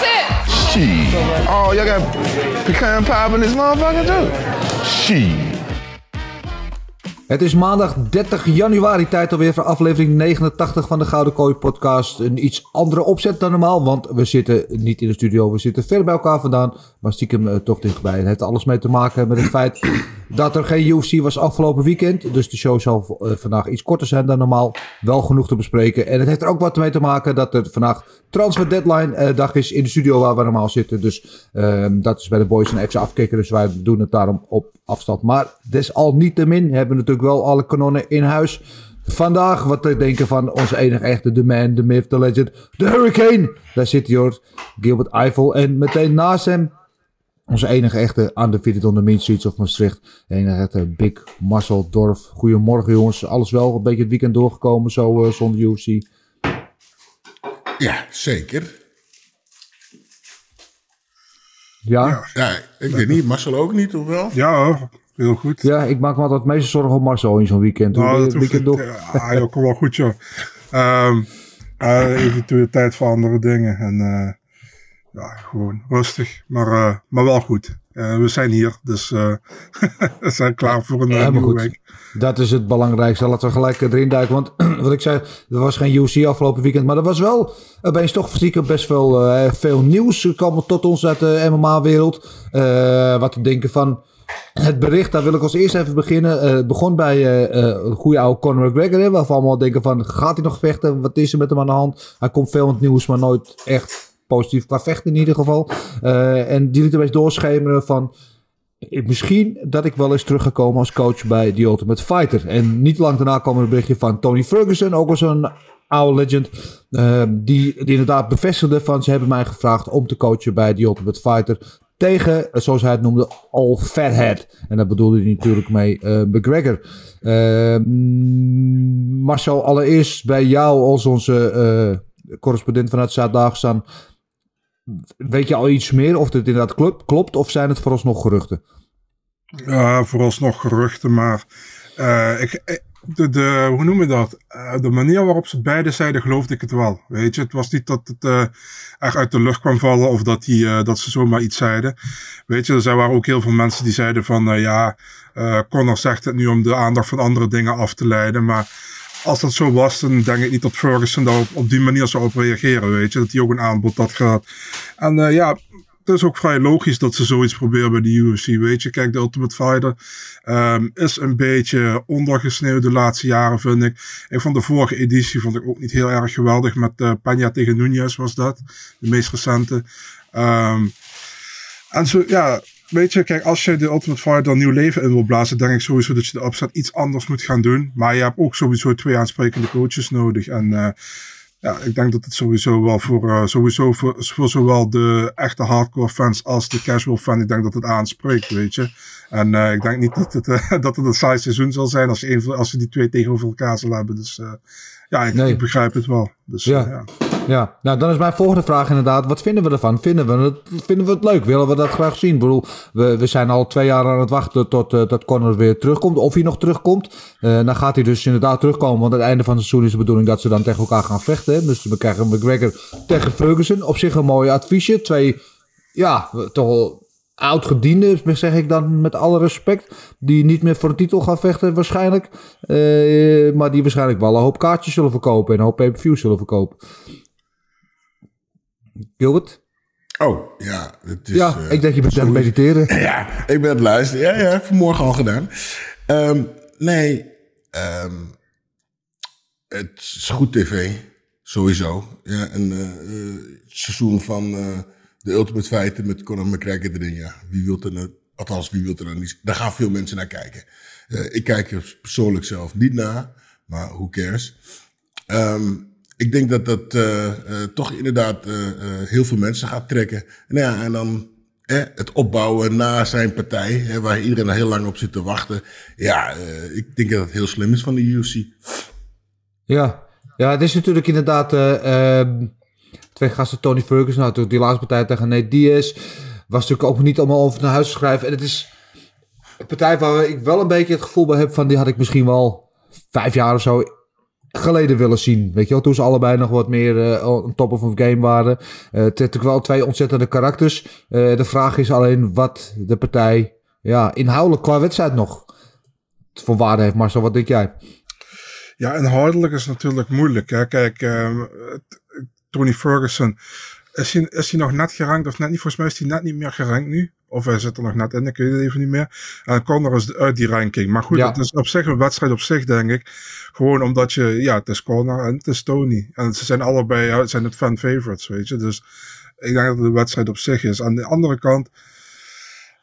That's. Shit. Oh, y'all got pecan pie in this motherfucker too? Shit. Het is maandag 30 januari, tijd alweer voor aflevering 89 van de Gouden Kooi podcast. Een iets andere opzet dan normaal, want we zitten niet in de studio, we zitten ver bij elkaar vandaan, maar stiekem uh, toch dichtbij. Het heeft alles mee te maken met het feit dat er geen UFC was afgelopen weekend, dus de show zal uh, vandaag iets korter zijn dan normaal. Wel genoeg te bespreken en het heeft er ook wat mee te maken dat er vandaag transfer deadline uh, dag is in de studio waar we normaal zitten. Dus ehm, dat is bij de boys en FC afkicken, dus wij doen het daarom op afstand. Maar desalniettemin hebben we natuurlijk wel alle kanonnen in huis. Vandaag wat te denken van onze enige echte, de man, de myth, de legend, de hurricane. Daar zit hij hoor, Gilbert Eiffel. En meteen naast hem onze enige echte undefeated on the main streets of Maastricht. De enige echte Big Marcel Dorf. Goedemorgen jongens, alles wel een beetje het weekend doorgekomen zo uh, zonder UFC. Ja, zeker. Ja? Ja, ja ik weet niet, Marcel ook niet, of wel? Ja hoor, heel goed. Ja, ik maak me altijd het meeste zorgen om Marcel in zo'n weekend. Nou, Hoe dat weekend door? Ja, joh, kom wel goed joh. Um, uh, even tijd voor andere dingen. En uh, ja, gewoon rustig, maar, uh, maar wel goed. Uh, we zijn hier, dus we zijn klaar voor een Helemaal nieuwe week. Dat is het belangrijkste. Laten we gelijk erin duiken. Want wat ik zei, er was geen UC afgelopen weekend. Maar er was wel opeens toch stiekem best wel veel nieuws. kwam tot ons uit de MMA-wereld. Wat te denken van het bericht. Daar wil ik als eerst even beginnen. Uh, het begon bij uh, goede oude Conor McGregor. Hè, waarvan we allemaal denken van, gaat hij nog vechten? Wat is er met hem aan de hand? Hij komt veel in het nieuws, maar nooit echt positief qua vechten in ieder geval. En die liet een beetje doorschemeren van... Misschien dat ik wel eens teruggekomen als coach bij The Ultimate Fighter. En niet lang daarna kwam er een berichtje van Tony Ferguson, ook al zo'n oude legend. Die inderdaad bevestigde van ze hebben mij gevraagd om te coachen bij The Ultimate Fighter. Tegen, zoals hij het noemde, All Fathead. En daar bedoelde hij natuurlijk mee uh, McGregor. Uh, Marcel, allereerst bij jou als onze correspondent vanuit Zuid-Dagestan. Weet je al iets meer of dit inderdaad klopt, klopt of zijn het vooralsnog geruchten? Uh, vooralsnog geruchten, maar ik, de, de, hoe noem je dat? Uh, de manier waarop ze beide zeiden, geloofde ik het wel. Weet je, het was niet dat het uh, echt uit de lucht kwam vallen of dat, die, uh, dat ze zomaar iets zeiden. Weet je, er waren ook heel veel mensen die zeiden van, ja, Connor zegt het nu om de aandacht van andere dingen af te leiden, maar als dat zo was, dan denk ik niet dat Ferguson daar op, op die manier zou op reageren, weet je. Dat hij ook een aanbod had gehad. En ja, het is ook vrij logisch dat ze zoiets proberen bij de UFC, weet je. Kijk, de Ultimate Fighter um, is een beetje ondergesneeuwd de laatste jaren, vind ik. Ik vond de vorige editie vond ik ook niet heel erg geweldig. Met uh, tegen Nunez was dat, de meest recente. Um, en zo, ja, weet je, kijk, als je de Ultimate Fighter een nieuw leven in wil blazen, denk ik sowieso dat je de opzet iets anders moet gaan doen. Maar je hebt ook sowieso twee aansprekende coaches nodig. En uh, ja, ik denk dat het sowieso wel voor, uh, sowieso voor, voor zowel de echte hardcore fans als de casual fan, ik denk dat het aanspreekt, weet je. En uh, ik denk niet dat het, uh, dat het een saai seizoen zal zijn als, een, als ze die twee tegenover elkaar zullen hebben. Dus ja, ik, nee. ik, begrijp het wel. Dus, ja. ja. Ja, nou dan is mijn volgende vraag inderdaad. Wat vinden we ervan? Vinden we het, vinden we het leuk? Willen we dat graag zien? Ik bedoel, we, we zijn al twee jaar aan het wachten tot uh, dat weer terugkomt. Of hij nog terugkomt. Uh, dan gaat hij dus inderdaad terugkomen. Want aan het einde van het seizoen is de bedoeling dat ze dan tegen elkaar gaan vechten. Dus we krijgen McGregor tegen Ferguson. Op zich een mooi adviesje. Twee, ja, toch wel oud-gedienden, zeg ik dan met alle respect. Die niet meer voor een titel gaan vechten waarschijnlijk. Uh, maar die waarschijnlijk wel een hoop kaartjes zullen verkopen. En een hoop pay-per-view zullen verkopen. Gilbert? Oh, ja. Het is, ja, uh, ik denk je bent aan het mediteren. Ja, ik ben het luisteren. Ja, ja, vanmorgen al gedaan. Um, nee, um, het is goed tv, sowieso. Ja, een uh, seizoen van uh, de Ultimate Fighter met Conor McGregor erin. Ja, wie wil er nou, althans, wie wil er nou niet? Daar gaan veel mensen naar kijken. Ik kijk er persoonlijk zelf niet naar, maar who cares? Um, ik denk dat dat eh, eh, toch inderdaad eh, heel veel mensen gaat trekken. Nou ja, en dan het opbouwen na zijn partij, hè, waar iedereen heel lang op zit te wachten. Ja, ik denk dat het heel slim is van de UFC. Ja, ja het is natuurlijk inderdaad eh, ehm, twee gasten, Tony Ferguson, nou, die laatste partij tegen Nate Diaz, was natuurlijk ook niet allemaal over naar huis schrijven. En het is een partij waar ik wel een beetje het gevoel bij heb van, die had ik misschien wel vijf jaar of zo geleden willen zien. Weet je wel, toen ze allebei nog wat meer on top of game waren. Eh, het zijn natuurlijk wel twee ontzettende karakters. Eh, de vraag is alleen wat de partij ja, inhoudelijk qua wedstrijd nog voor waarde heeft. Marcel, wat denk jij? Ja, inhoudelijk is natuurlijk moeilijk. Hè. Kijk, ehm, Tony Ferguson, is hij, is hij nog net gerankt of net niet? Volgens mij is hij net niet meer gerankt nu. Of hij zit er nog net in, ik weet het even niet meer. En Conor is uit die ranking. Maar goed, Ja. het is op zich een wedstrijd op zich, denk ik. Gewoon omdat je, ja, het is Conor en het is Tony. En ze zijn allebei, ja, het zijn het fan favorites, weet je. Dus ik denk dat het een wedstrijd op zich is. Aan de andere kant,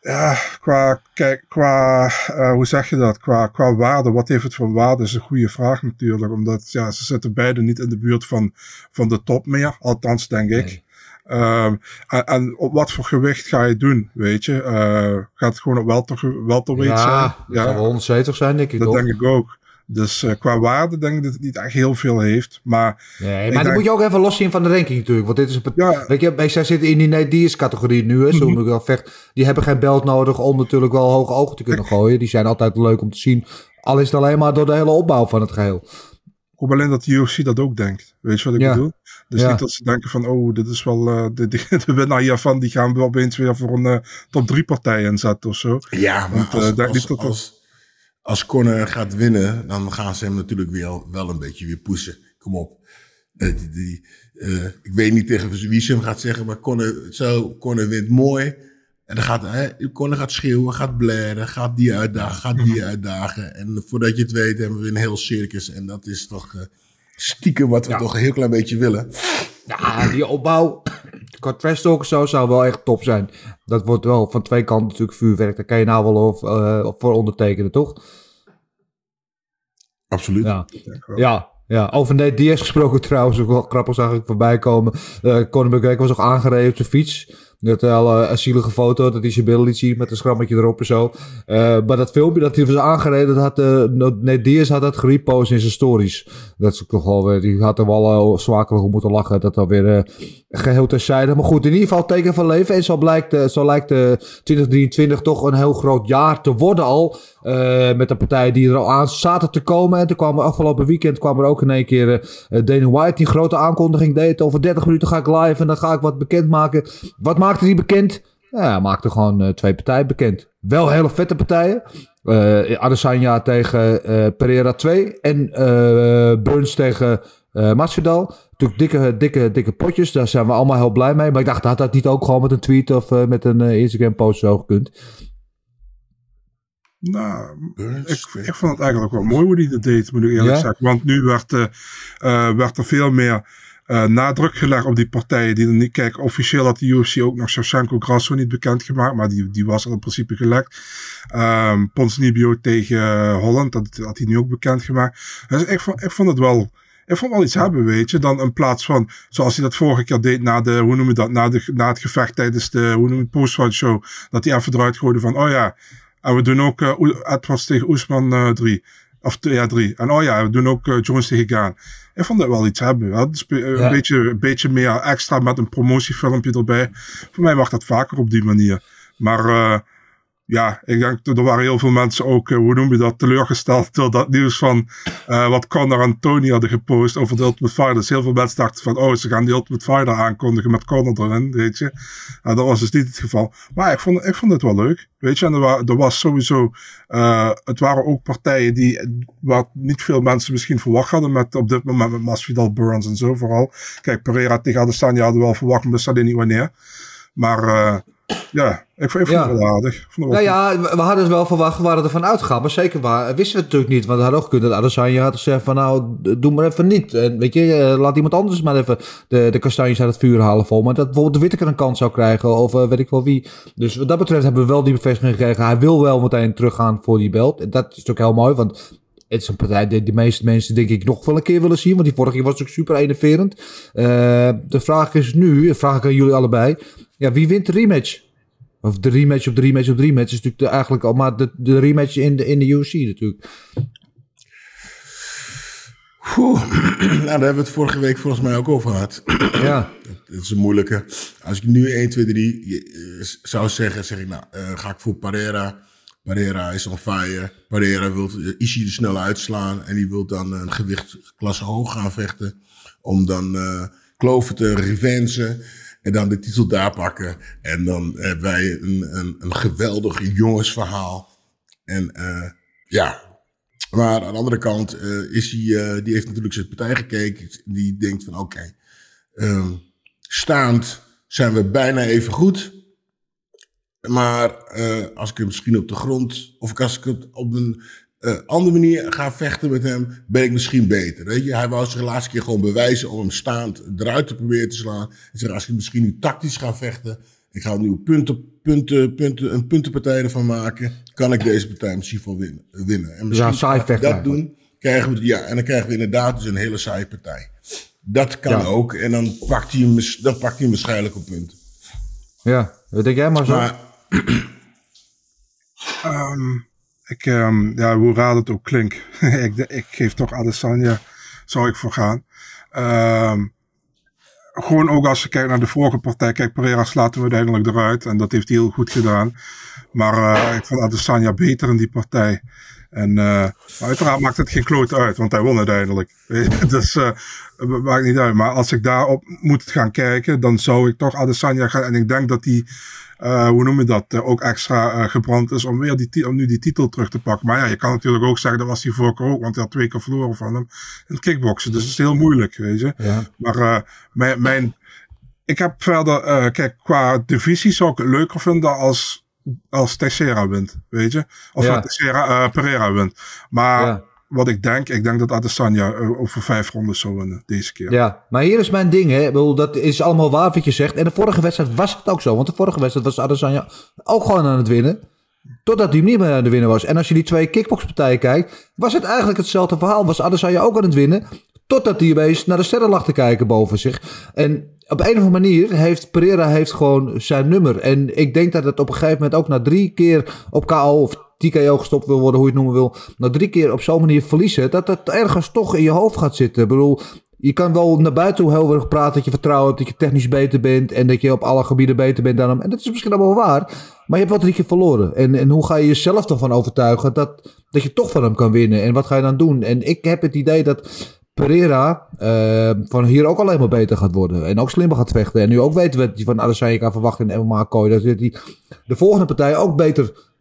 ja, qua, kijk, qua, eh, hoe zeg je dat? Qua, qua waarde, wat heeft het voor waarde, is een goede vraag natuurlijk. Omdat, ja, ze zitten beide niet in de buurt van, van de top meer. Althans, denk ik. Ehm, en, en op wat voor gewicht ga je doen, weet je? Eh, gaat het gewoon op welter, welterweight zijn? Ja, dat wel 170 zijn, denk ik. dat toch? denk ik ook. Dus eh, qua waarde denk ik dat het niet echt heel veel heeft. Maar Nee, maar denk- moet je ook even loszien van de ranking natuurlijk. Want dit is een Ja. Weet je, bij zij zitten in die Diaz categorie nu. Hè, zo Mhm. vecht. Die hebben geen belt nodig om natuurlijk wel hoge ogen te kunnen gooien. Die zijn altijd leuk om te zien. Al is het alleen maar door de hele opbouw van het geheel. ik hoop alleen dat de UFC dat ook denkt. Weet je wat ik Ja. bedoel? Dus Ja. niet dat ze denken van, oh, dit is wel eh, de, de, de winnaar hiervan. Die gaan we opeens weer voor een eh, top 3 partij inzetten of zo. Ja, maar Want, eh, als, denk als, niet dat als, als Conor gaat winnen, dan gaan ze hem natuurlijk weer, wel een beetje weer pushen. Kom op. Eh, die, die, eh, ik weet niet tegen wie ze hem gaat zeggen, maar Conor, zo, Conor wint mooi. En dan gaat, hè, Conor gaat schreeuwen, gaat blaren, gaat die uitdagen, gaat die uitdagen. En voordat je het weet hebben we een heel circus. En dat is toch eh, stiekem wat we toch een heel klein beetje willen. Ja, die opbouw. Qua trash talk zo zou wel echt top zijn. Dat wordt wel van twee kanten natuurlijk vuurwerk. Daar kan je nou wel of, eh, voor ondertekenen, toch? Absoluut. Ja. Ja, ja. Over Nate Diaz gesproken trouwens, ook wel grappig zag ik voorbij komen. Eh Conor McGregor was ook aangereden op zijn fiets. Dat wel eh, een zielige foto, dat hij zijn billen liet met een schrammetje erop en zo. Eh, maar dat filmpje dat hij was aangereden, dat had uh, Nate Diaz had dat gerepost in zijn stories. Dat is toch wel weer, die had er wel zwakelijk om moeten lachen. Dat alweer uh, geheel terzijde. Maar goed, in ieder geval teken van leven. En zo, blijkt, zo lijkt uh, 2023 toch een heel groot jaar te worden al. Met de partijen die er al aan zaten te komen. En toen kwam er afgelopen weekend kwam er ook in één keer uh, White die grote aankondiging deed. Over 30 minuten ga ik live en dan ga ik wat bekendmaken. Wat maakte hij bekend? Ja, hij maakte gewoon uh, twee partijen bekend. Wel hele vette partijen. Uh, Adesanya tegen uh, Pereira 2 en uh, Burns tegen uh, Masvidal. Natuurlijk dikke, dikke, dikke potjes. Daar zijn we allemaal heel blij mee. Maar ik dacht, had dat niet ook gewoon met een tweet of uh, met een uh, Instagram post zo gekund? Nou, ik, ik vond het eigenlijk wel mooi hoe hij dat deed, moet ik eerlijk ja? zeggen. Want nu werd, uh, werd er veel meer uh, nadruk gelegd op die partijen. Die er niet, kijk, officieel had de UFC ook nog Shevchenko Grasso niet bekendgemaakt, maar die, die was al in principe gelekt. Um, Pons Nibio tegen Holland, dat had hij nu ook bekendgemaakt. Dus ik vond, ik vond het wel. Ik vond wel iets hebben, weet je. Dan in plaats van, zoals hij dat vorige keer deed na de, hoe noem je dat, na, de, na het gevecht tijdens de, hoe noem je het, show. Dat hij even eruit gooide van, oh ja, en we doen ook uh, Edwards tegen Oesman uh, 3. Of ja, 3. En oh ja, we doen ook uh, Jones tegen Gaan. Ik vond dat wel iets hebben. Ja. Dus een, beetje, een beetje meer extra met een promotiefilmpje erbij. Voor mij mag dat vaker op die manier. Maar uh, ja, ik denk er waren heel veel mensen ook, uh, hoe noem je dat, teleurgesteld door dat nieuws van uh, wat Conor en Tony hadden gepost over de Ultimate Fighter. Dus heel veel mensen dachten van, oh, ze gaan die Ultimate Fighter aankondigen met Conor erin, weet je. Nou, dat was dus niet het geval. Maar ik vond, ik vond het wel leuk, weet je. En er, wa er was sowieso, uh, het waren ook partijen die, wat niet veel mensen misschien verwacht hadden met op dit moment met Masvidal, Burns en zo vooral. Kijk, Pereira tegen Adesanya hadden we wel verwacht, maar wisten niet wanneer. Maar ja, ik, vond het wel aardig. Nou ja, we hadden het wel verwacht, we waren ervan uitgegaan. Maar zeker waar, wisten we het natuurlijk niet. Want het had ook kunnen dat Adesanya had gezegd van nou, doe maar even niet. En weet je, laat iemand anders maar even de, de kastanjes uit het vuur halen vol. Maar dat bijvoorbeeld de Whittaker een kans zou krijgen of uh, weet ik wel wie. Dus wat dat betreft hebben we wel die bevestiging gekregen. Hij wil wel meteen teruggaan voor die belt. En dat is natuurlijk heel mooi, want het is een partij die de meeste mensen denk ik nog wel een keer willen zien. Want die vorige keer was ook super enerverend. Uh, de vraag is nu, vraag ik aan jullie allebei. Ja, wie wint de rematch? Of de rematch op de rematch op de rematch is natuurlijk de, eigenlijk al maar de, de rematch in de, in de UFC natuurlijk. Oeh, nou, daar hebben we het vorige week volgens mij ook over gehad. Ja. Het is een moeilijke. Als ik nu 1, 2, 3 zou zeggen, zeg ik nou, uh, ga ik voor Pereira. Pereira is on fire. Pereira wil Ishii er snel uitslaan. En die wil dan een gewichtklasse hoog gaan vechten. Om dan uh, Kloven te revensen. En dan de titel daar pakken. En dan hebben wij een, een, een geweldig jongensverhaal. En uh, ja, maar aan de andere kant uh, is hij, die heeft natuurlijk zijn partij gekeken. Die denkt van oké, um, staand zijn we bijna even goed. Maar als ik hem misschien op de grond, of als ik het op een andere manier ga vechten met hem, ben ik misschien beter. Weet je? Hij wou zich de laatste keer gewoon bewijzen om hem staand eruit te proberen te slaan. En zeggen, als ik misschien nu tactisch ga vechten, ik ga een nieuwe punten, punten, punten, een puntenpartij ervan maken. Kan ik deze partij misschien wel winnen. winnen. En misschien ja, saai we dat doen, krijgen we, ja, en dan krijgen we inderdaad dus een hele saaie partij. Dat kan Ja. ook. En dan pakt hij hem, dan pakt hij hem waarschijnlijk op punten. Ja, wat denk jij maar zo? Maar Ehm, ik, ehm, ja, hoe raar het ook klinkt. ik, ik geef toch Adesanya, zou ik voor gaan. Ehm, gewoon ook als je kijkt naar de vorige partij. Kijk, Pereira slaat hem uiteindelijk eruit. En dat heeft hij heel goed gedaan. Maar eh, ik vond Adesanya beter in die partij. En eh, uiteraard maakt het geen kloot uit, want hij won uiteindelijk. dus het maakt niet uit. Maar als ik daarop moet gaan kijken, dan zou ik toch Adesanya gaan. En ik denk dat hij, eh, hoe noem je dat, eh, ook extra eh, gebrand is om, weer die, om nu die titel terug te pakken. Maar ja, je kan natuurlijk ook zeggen, dat was hij vorige ook, want hij had twee keer verloren van hem in het kickboksen. Dus het is heel moeilijk, weet je. Ja. Maar mijn, mijn, ik heb verder, kijk, qua divisie zou ik het leuker vinden als, als Teixeira wint, weet je. Of Ja. Teixeira, Pereira wint. Maar Ja. Wat ik denk, ik denk dat Adesanya eh, over vijf rondes zou winnen deze keer. Ja, maar hier is mijn ding, hè. Dat is allemaal waar wat je zegt. En de vorige wedstrijd was het ook zo. Want de vorige wedstrijd was Adesanya ook gewoon aan het winnen. Totdat hij niet meer aan het winnen was. En als je die twee kickboxpartijen kijkt, was het eigenlijk hetzelfde verhaal. Was Adesanya ook aan het winnen. Totdat hij opeens naar de sterren lag te kijken boven zich. En op een of andere manier heeft Pereira heeft gewoon zijn nummer. En ik denk dat het op een gegeven moment ook na drie keer op KO of TKO gestopt wil worden, hoe je het noemen wil. Na drie keer op zo'n manier verliezen, dat het ergens toch in je hoofd gaat zitten. Ik bedoel, je kan wel naar buiten toe heel erg praten dat je vertrouwen hebt, dat je technisch beter bent en dat je op alle gebieden beter bent dan hem. En dat is misschien allemaal waar, maar je hebt wel drie keer verloren. En, en hoe ga je jezelf ervan overtuigen dat, dat je toch van hem kan winnen? En wat ga je dan doen? En ik heb het idee dat Pereira eh, van hier ook alleen maar beter gaat worden. En ook slimmer gaat vechten. En nu ook weten we dat hij van Adesanya kan verwachten in MMA kooi. Dat hij de volgende partij ook beter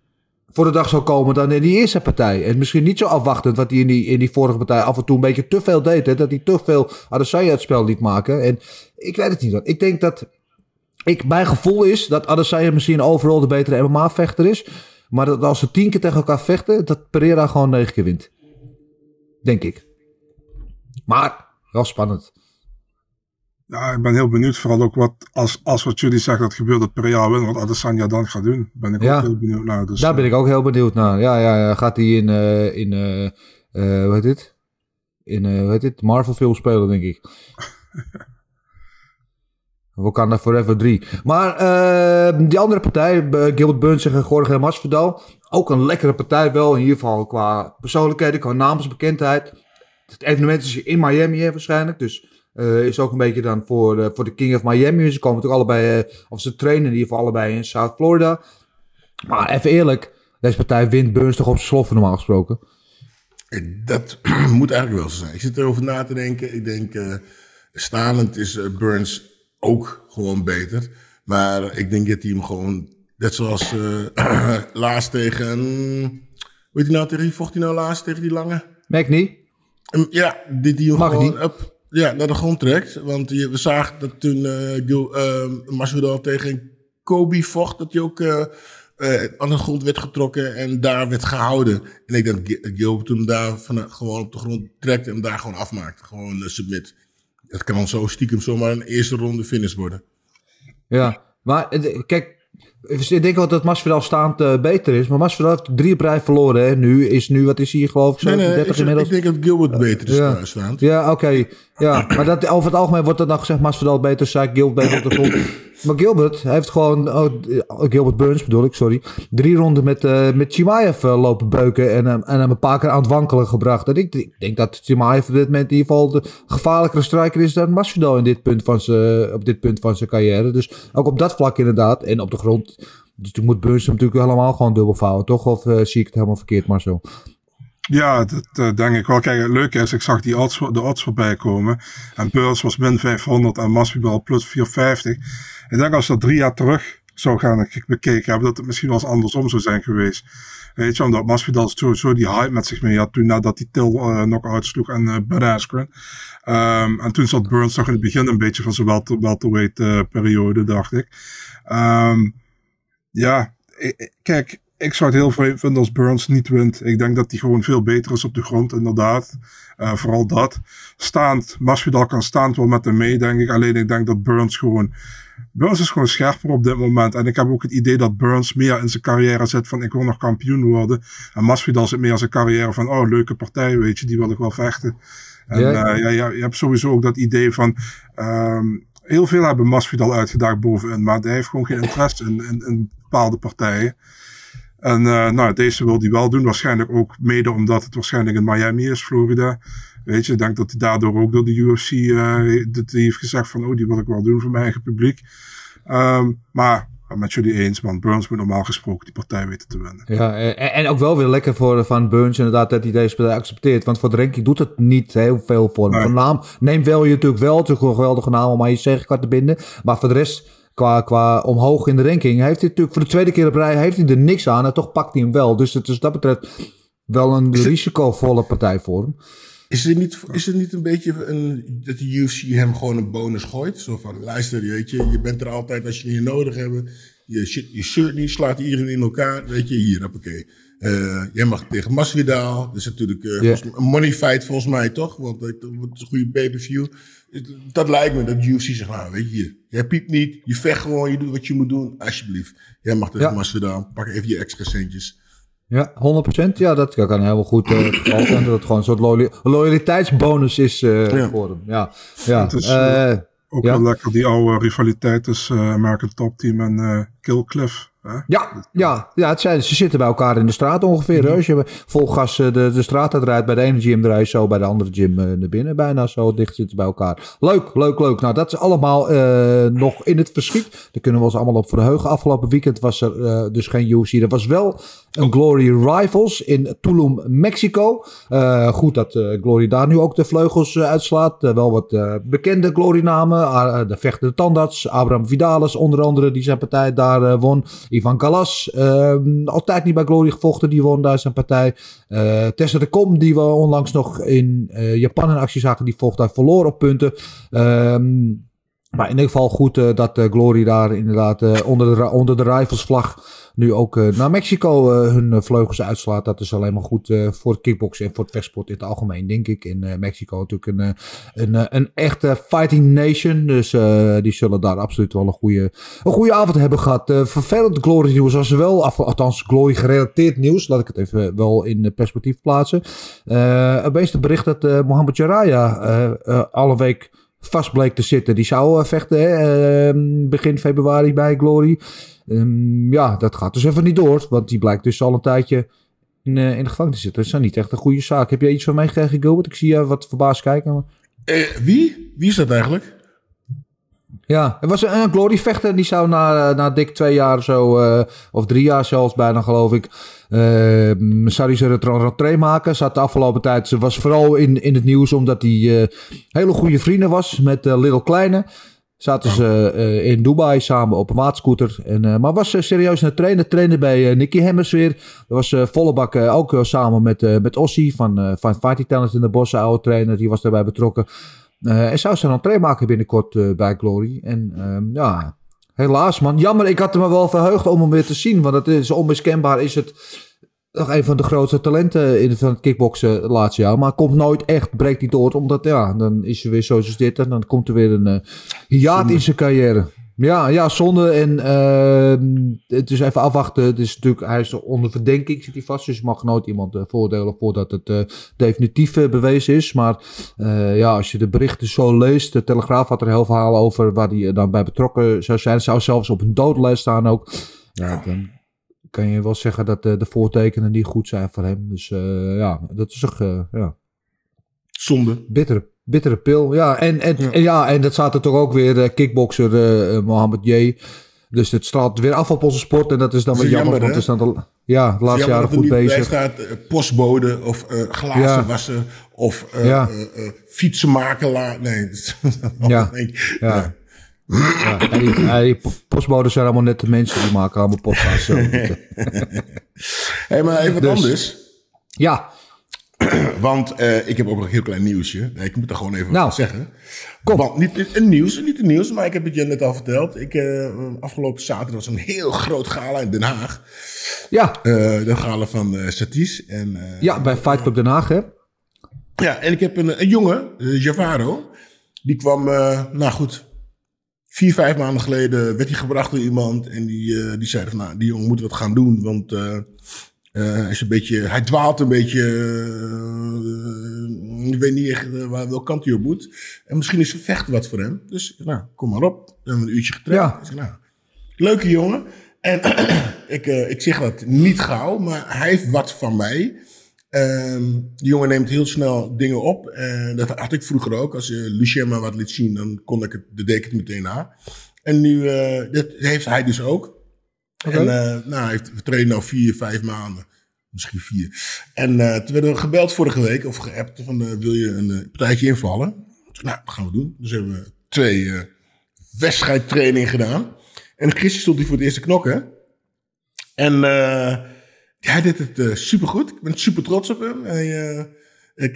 voor de dag zou komen dan in die eerste partij. En misschien niet zo afwachtend wat hij in die, in die vorige partij af en toe een beetje te veel deed. Hè? Dat hij te veel Adesanya het spel liet maken. En ik weet het niet. Ik denk dat... Ik, mijn gevoel is dat Adesanya misschien overal de betere MMA-vechter is. Maar dat als ze tien keer tegen elkaar vechten, dat Pereira gewoon negen keer wint. Denk ik. Maar wel spannend. Ja, ik ben heel benieuwd, vooral ook wat, als, als wat jullie zeggen dat gebeurt, dat Pereira wint, wat Adesanya dan gaat doen. Ben ik Ja. ook heel benieuwd naar. Dus, Daar ben ik ook heel benieuwd naar. Ja, ja, ja. Gaat hij in, eh, in eh, eh, hoe heet dit? In, eh, hoe heet dit? Marvel film spelen, denk ik. Wakanda Forever 3. Maar eh, die andere partij, eh, Gilbert Burns en Jorge Masvidal. Ook een lekkere partij wel. In ieder geval qua persoonlijkheden, qua naamsbekendheid. Het evenement is in Miami hè, waarschijnlijk. Dus eh, is ook een beetje dan voor, eh, voor de King of Miami. Ze komen natuurlijk allebei, eh, of ze trainen in ieder geval allebei in South Florida. Maar even eerlijk, deze partij wint Burns toch op zijn sloffen normaal gesproken. Dat moet eigenlijk wel zo zijn. Ik zit erover na te denken. Ik denk, stalend is Burns ook gewoon beter. Maar ik denk dat hij hem gewoon, net zoals laatst tegen, weet je nou, tegen wie vocht hij nou laatst? Tegen die lange? Merk niet? Um, Ja, dit die hem Mag gewoon niet. up, ja, naar de grond trekt. Want je, we zagen dat toen Masvidal tegen Kobe vocht, dat hij ook eh, aan de grond werd getrokken en daar werd gehouden. En ik denk dat Gil- toen daar van, gewoon op de grond trekt en daar gewoon afmaakt. Gewoon submit. Het kan zo stiekem zomaar een eerste ronde finish worden. Ja, maar kijk, Ik denk wel dat Masvidal staand eh, beter is. Maar Masvidal heeft drie op rij verloren. Hè. Nu is nu, wat is hij geloof ik, zo Nee, nee, 30 ik, zeg- inmiddels. ik denk dat Gilbert beter is Ja. ja. oké. Ja, maar dat, over het algemeen wordt er dan gezegd... Masvidal beter, zei Gilbert beter op de grond. Maar Gilbert heeft gewoon... Oh, Gilbert Burns bedoel ik, sorry. Drie ronden met, eh met Chimaev eh, lopen beuken... En, en hem een paar keer aan het wankelen gebracht. En ik, denk dat Chimaev op dit moment in ieder geval... de gevaarlijkere striker is dan Masvidal in dit punt van zijn, op dit punt van zijn carrière. Dus ook op dat vlak inderdaad. En op de grond... Dus toen moet Burns hem natuurlijk helemaal gewoon dubbel vouwen, toch? Of eh, zie ik het helemaal verkeerd, Marcel? Ja, dat eh, denk ik wel. Kijk, het leuke is, ik zag die odds, de odds voorbij komen. En Burns was min 500 en Masvidal plus 450. Ik denk als dat drie jaar terug zou gaan bekeken hebben, dat het misschien wel eens andersom zou zijn geweest. Weet je, omdat Masvidal sowieso die hype met zich mee had toen nadat hij Till eh knock-out sloeg en eh Bud Askren. Ehm, en toen zat Burns nog in het begin een beetje van zijn welter, welterweight eh, periode, dacht ik. Ehm, ja, kijk, ik zou het heel vreemd vinden als Burns niet wint. Ik denk dat hij gewoon veel beter is op de grond, inderdaad. Vooral dat. Staand, Masvidal kan staand wel met hem mee, denk ik. Alleen ik denk dat Burns gewoon... Burns is gewoon scherper op dit moment. En ik heb ook het idee dat Burns meer in zijn carrière zit van ik wil nog kampioen worden. En Masvidal zit meer in zijn carrière van oh, leuke partij, weet je, die wil ik wel vechten. En Ja. ja, ja, ja, je hebt sowieso ook dat idee van... ehm, heel veel hebben Masvidal uitgedaagd bovenin, maar hij heeft gewoon geen interesse in, in, in bepaalde partijen. En eh, nou, deze wil hij wel doen. Waarschijnlijk ook mede omdat het waarschijnlijk in Miami is, Florida. Weet je, ik denk dat hij daardoor ook door de UFC eh, dat hij heeft gezegd van, oh, die wil ik wel doen voor mijn eigen publiek. Ehm, maar met jullie eens, man. Burns moet normaal gesproken die partij weten te winnen. Ja, en, en ook wel weer lekker voor Van Burns inderdaad dat hij deze partij accepteert. Want voor de ranking doet het niet heel veel voor hem. Nee. Van naam neemt wel je natuurlijk wel, natuurlijk een geweldige naam om aan je zeggenkaart te binden. Maar voor de rest, qua, qua omhoog in de ranking, heeft hij natuurlijk voor de tweede keer op rij heeft hij er niks aan. En toch pakt hij hem wel. Dus het is wat dat betreft wel een risicovolle partij voor hem. Is het niet, is het niet een beetje een, dat de UFC hem gewoon een bonus gooit? Zo van, luister, weet je, je bent er altijd als je je nodig hebt. Je, shit- je shirt niet, slaat iedereen in elkaar. Weet je, hier, oké. jij mag tegen Masvidal. Dat is natuurlijk eh, mij een money fight volgens mij, toch? Want het wordt een goede pay-per-view. Dat lijkt me, dat de UFC zegt, nou, weet je. Jij piept niet, je vecht gewoon, je doet wat je moet doen. Alsjeblieft. Jij mag tegen Ja. Masvidal, pak even je extra centjes. Ja, 100%. Ja, dat kan heel goed het geval zijn. Dat het gewoon een soort loyali- loyaliteitsbonus is eh, Ja. voor hem. Ja, ja. Het is, eh, Ook Ja. wel lekker die oude rivaliteit tussen American Top Team en eh Ja, ja, ja het zijn, ze zitten bij elkaar in de straat ongeveer. hè. Als je vol gas eh, de, de straat uitrijdt, bij de ene gym draai je zo, bij de andere gym eh, naar binnen. Bijna zo dicht zitten bij elkaar. Leuk, leuk, leuk. Nou, dat is allemaal eh, nog in het verschiet. Daar kunnen we ons allemaal op verheugen. Afgelopen weekend was er dus geen UFC. Er was wel een Glory Rivals in Tulum, Mexico. Goed dat Glory daar nu ook de vleugels uitslaat. Wel wat bekende Glory-namen. Ah, de vechtende tandarts, Abraham Vidalis onder andere, die zijn partij daar won. Ivan Galas, eh, altijd niet bij Glory gevochten, die won daar zijn partij. Eh Tessa de Kom, die we onlangs nog in eh, Japan in actie zagen, die vocht daar verloor op punten. Ehm, maar in ieder geval goed eh, dat eh, Glory daar inderdaad eh, onder, de, onder de nu ook naar Mexico hun vleugels uitslaat. Dat is alleen maar goed voor het kickboksen en voor het vechtsport in het algemeen, denk ik. In Mexico natuurlijk een, een, een echte fighting nation. Dus die zullen daar absoluut wel een goede, een goede avond hebben gehad. Eh, vervelend Glory nieuws er wel. Af, althans, Glory gerelateerd nieuws. Laat ik het even wel in perspectief plaatsen. Opeens het bericht dat Mohamed Jaraya alle week vast bleek te zitten. Die zou eh, vechten hè, eh, begin februari bij Glory. Ehm, ja, dat gaat dus even niet door. Want die blijkt dus al een tijdje in, eh, in de gevangenis te zitten. Dat is nou niet echt een goede zaak. Heb je iets van meegekregen, Gilbert? Ik zie je wat verbaasd kijken. Eh, wie? Wie is dat eigenlijk? Ja, er was een, Glory vechter. Die zou na, na dik twee jaar zo, eh, of drie jaar zelfs bijna geloof ik, eh, zou hij zijn rentree maken. Zat de afgelopen tijd, ze was vooral in, in het nieuws omdat hij eh, hele goede vrienden was met Little Kleine. Zaten ze in Dubai samen op een waatscooter. En, maar was serieus een trainer. Trainde bij Nicky Hemmers weer. Dat was volle bak ook samen met, met Ossie van, van Fighting Talent in de Bossen, oude trainer. Die was daarbij betrokken. Eh en zou zijn entree maken binnenkort eh, bij Glory. En ehm, ja, helaas man. Jammer, ik had me wel verheugd om hem weer te zien. Want het is onmiskenbaar is het nog een van de grootste talenten in van het kickboksen het laatste jaar. Maar komt nooit echt, breekt niet door. Omdat ja, dan is er weer zoals dit. En dan komt er weer een hiaat in zijn carrière. Ja, ja, zonde. En ehm, het is even afwachten. Het is natuurlijk, hij is onder verdenking, zit hij vast. Dus je mag nooit iemand eh, voordelen voordat het eh, definitief eh, bewezen is. Maar eh, ja, als je de berichten zo leest. De Telegraaf had er heel verhaal over waar hij dan bij betrokken zou zijn. Het zou zelfs op een doodlijst staan ook. Ja. Dan kan je wel zeggen dat eh, de voortekenen niet goed zijn voor hem. Dus eh, ja, dat is toch eh, ja, Zonde. bittere, bittere pil. Ja, en, en, Ja. en, ja, en dat er toch ook weer, eh, kickbokser eh, Mohammed J. Dus het straalt weer af op onze sport. En dat is dan weer jammer, jammer, want dan de, ja, de laatste jaren er goed bezig. staat eh, postbode of glazen Ja. wassen of Ja. eh, eh, fietsenmakelaar. Nee, dat is Ja. Ja. Ja, die, die postbodes zijn allemaal net de mensen die maken allemaal podcasts. zo. Hey, maar even wat Dus. anders. ja, Want eh, ik heb ook nog een heel klein nieuwsje. Nee, ik moet er gewoon even Nou, wat zeggen. kom. Want niet een nieuws, niet een nieuws, maar ik heb het je net al verteld. Ik, eh, afgelopen zaterdag was een heel groot gala in Den Haag. ja, Eh, de gala van Satis. En, ja, bij Fight Club Den Haag, hè? Ja, en ik heb een, een jongen, Javaro. Die kwam, nou goed, vier, vijf maanden geleden werd hij gebracht door iemand. En die, die zei van, nou, die jongen moet wat gaan doen. Want eh, hij, is een beetje, hij dwaalt een beetje. eh, ik weet niet echt eh, waar, welke kant hij op moet. En misschien is vechten wat voor hem. Dus nou, kom maar op. We hebben een uurtje getraind. Ja. Zeg, nou, leuke jongen. En ik, ik zeg dat niet gauw, maar hij heeft wat van mij. Ehm die jongen neemt heel snel dingen op. En dat had ik vroeger ook. Als je Lucien maar wat liet zien, dan kon ik het, de deed ik het meteen na. En nu, dat heeft hij dus ook. En eh, nou, we trainen nu vier, vijf maanden. Misschien vier. En eh, toen werden we gebeld vorige week, of geappt, van eh, wil je een partijtje invallen? Zei, nou, dat gaan we doen. Dus hebben we twee wedstrijdtrainingen gedaan. En gisteren stond hij voor het eerste knokken. En eh, hij deed het eh, supergoed. Ik ben super trots op hem. Hij, eh, ik,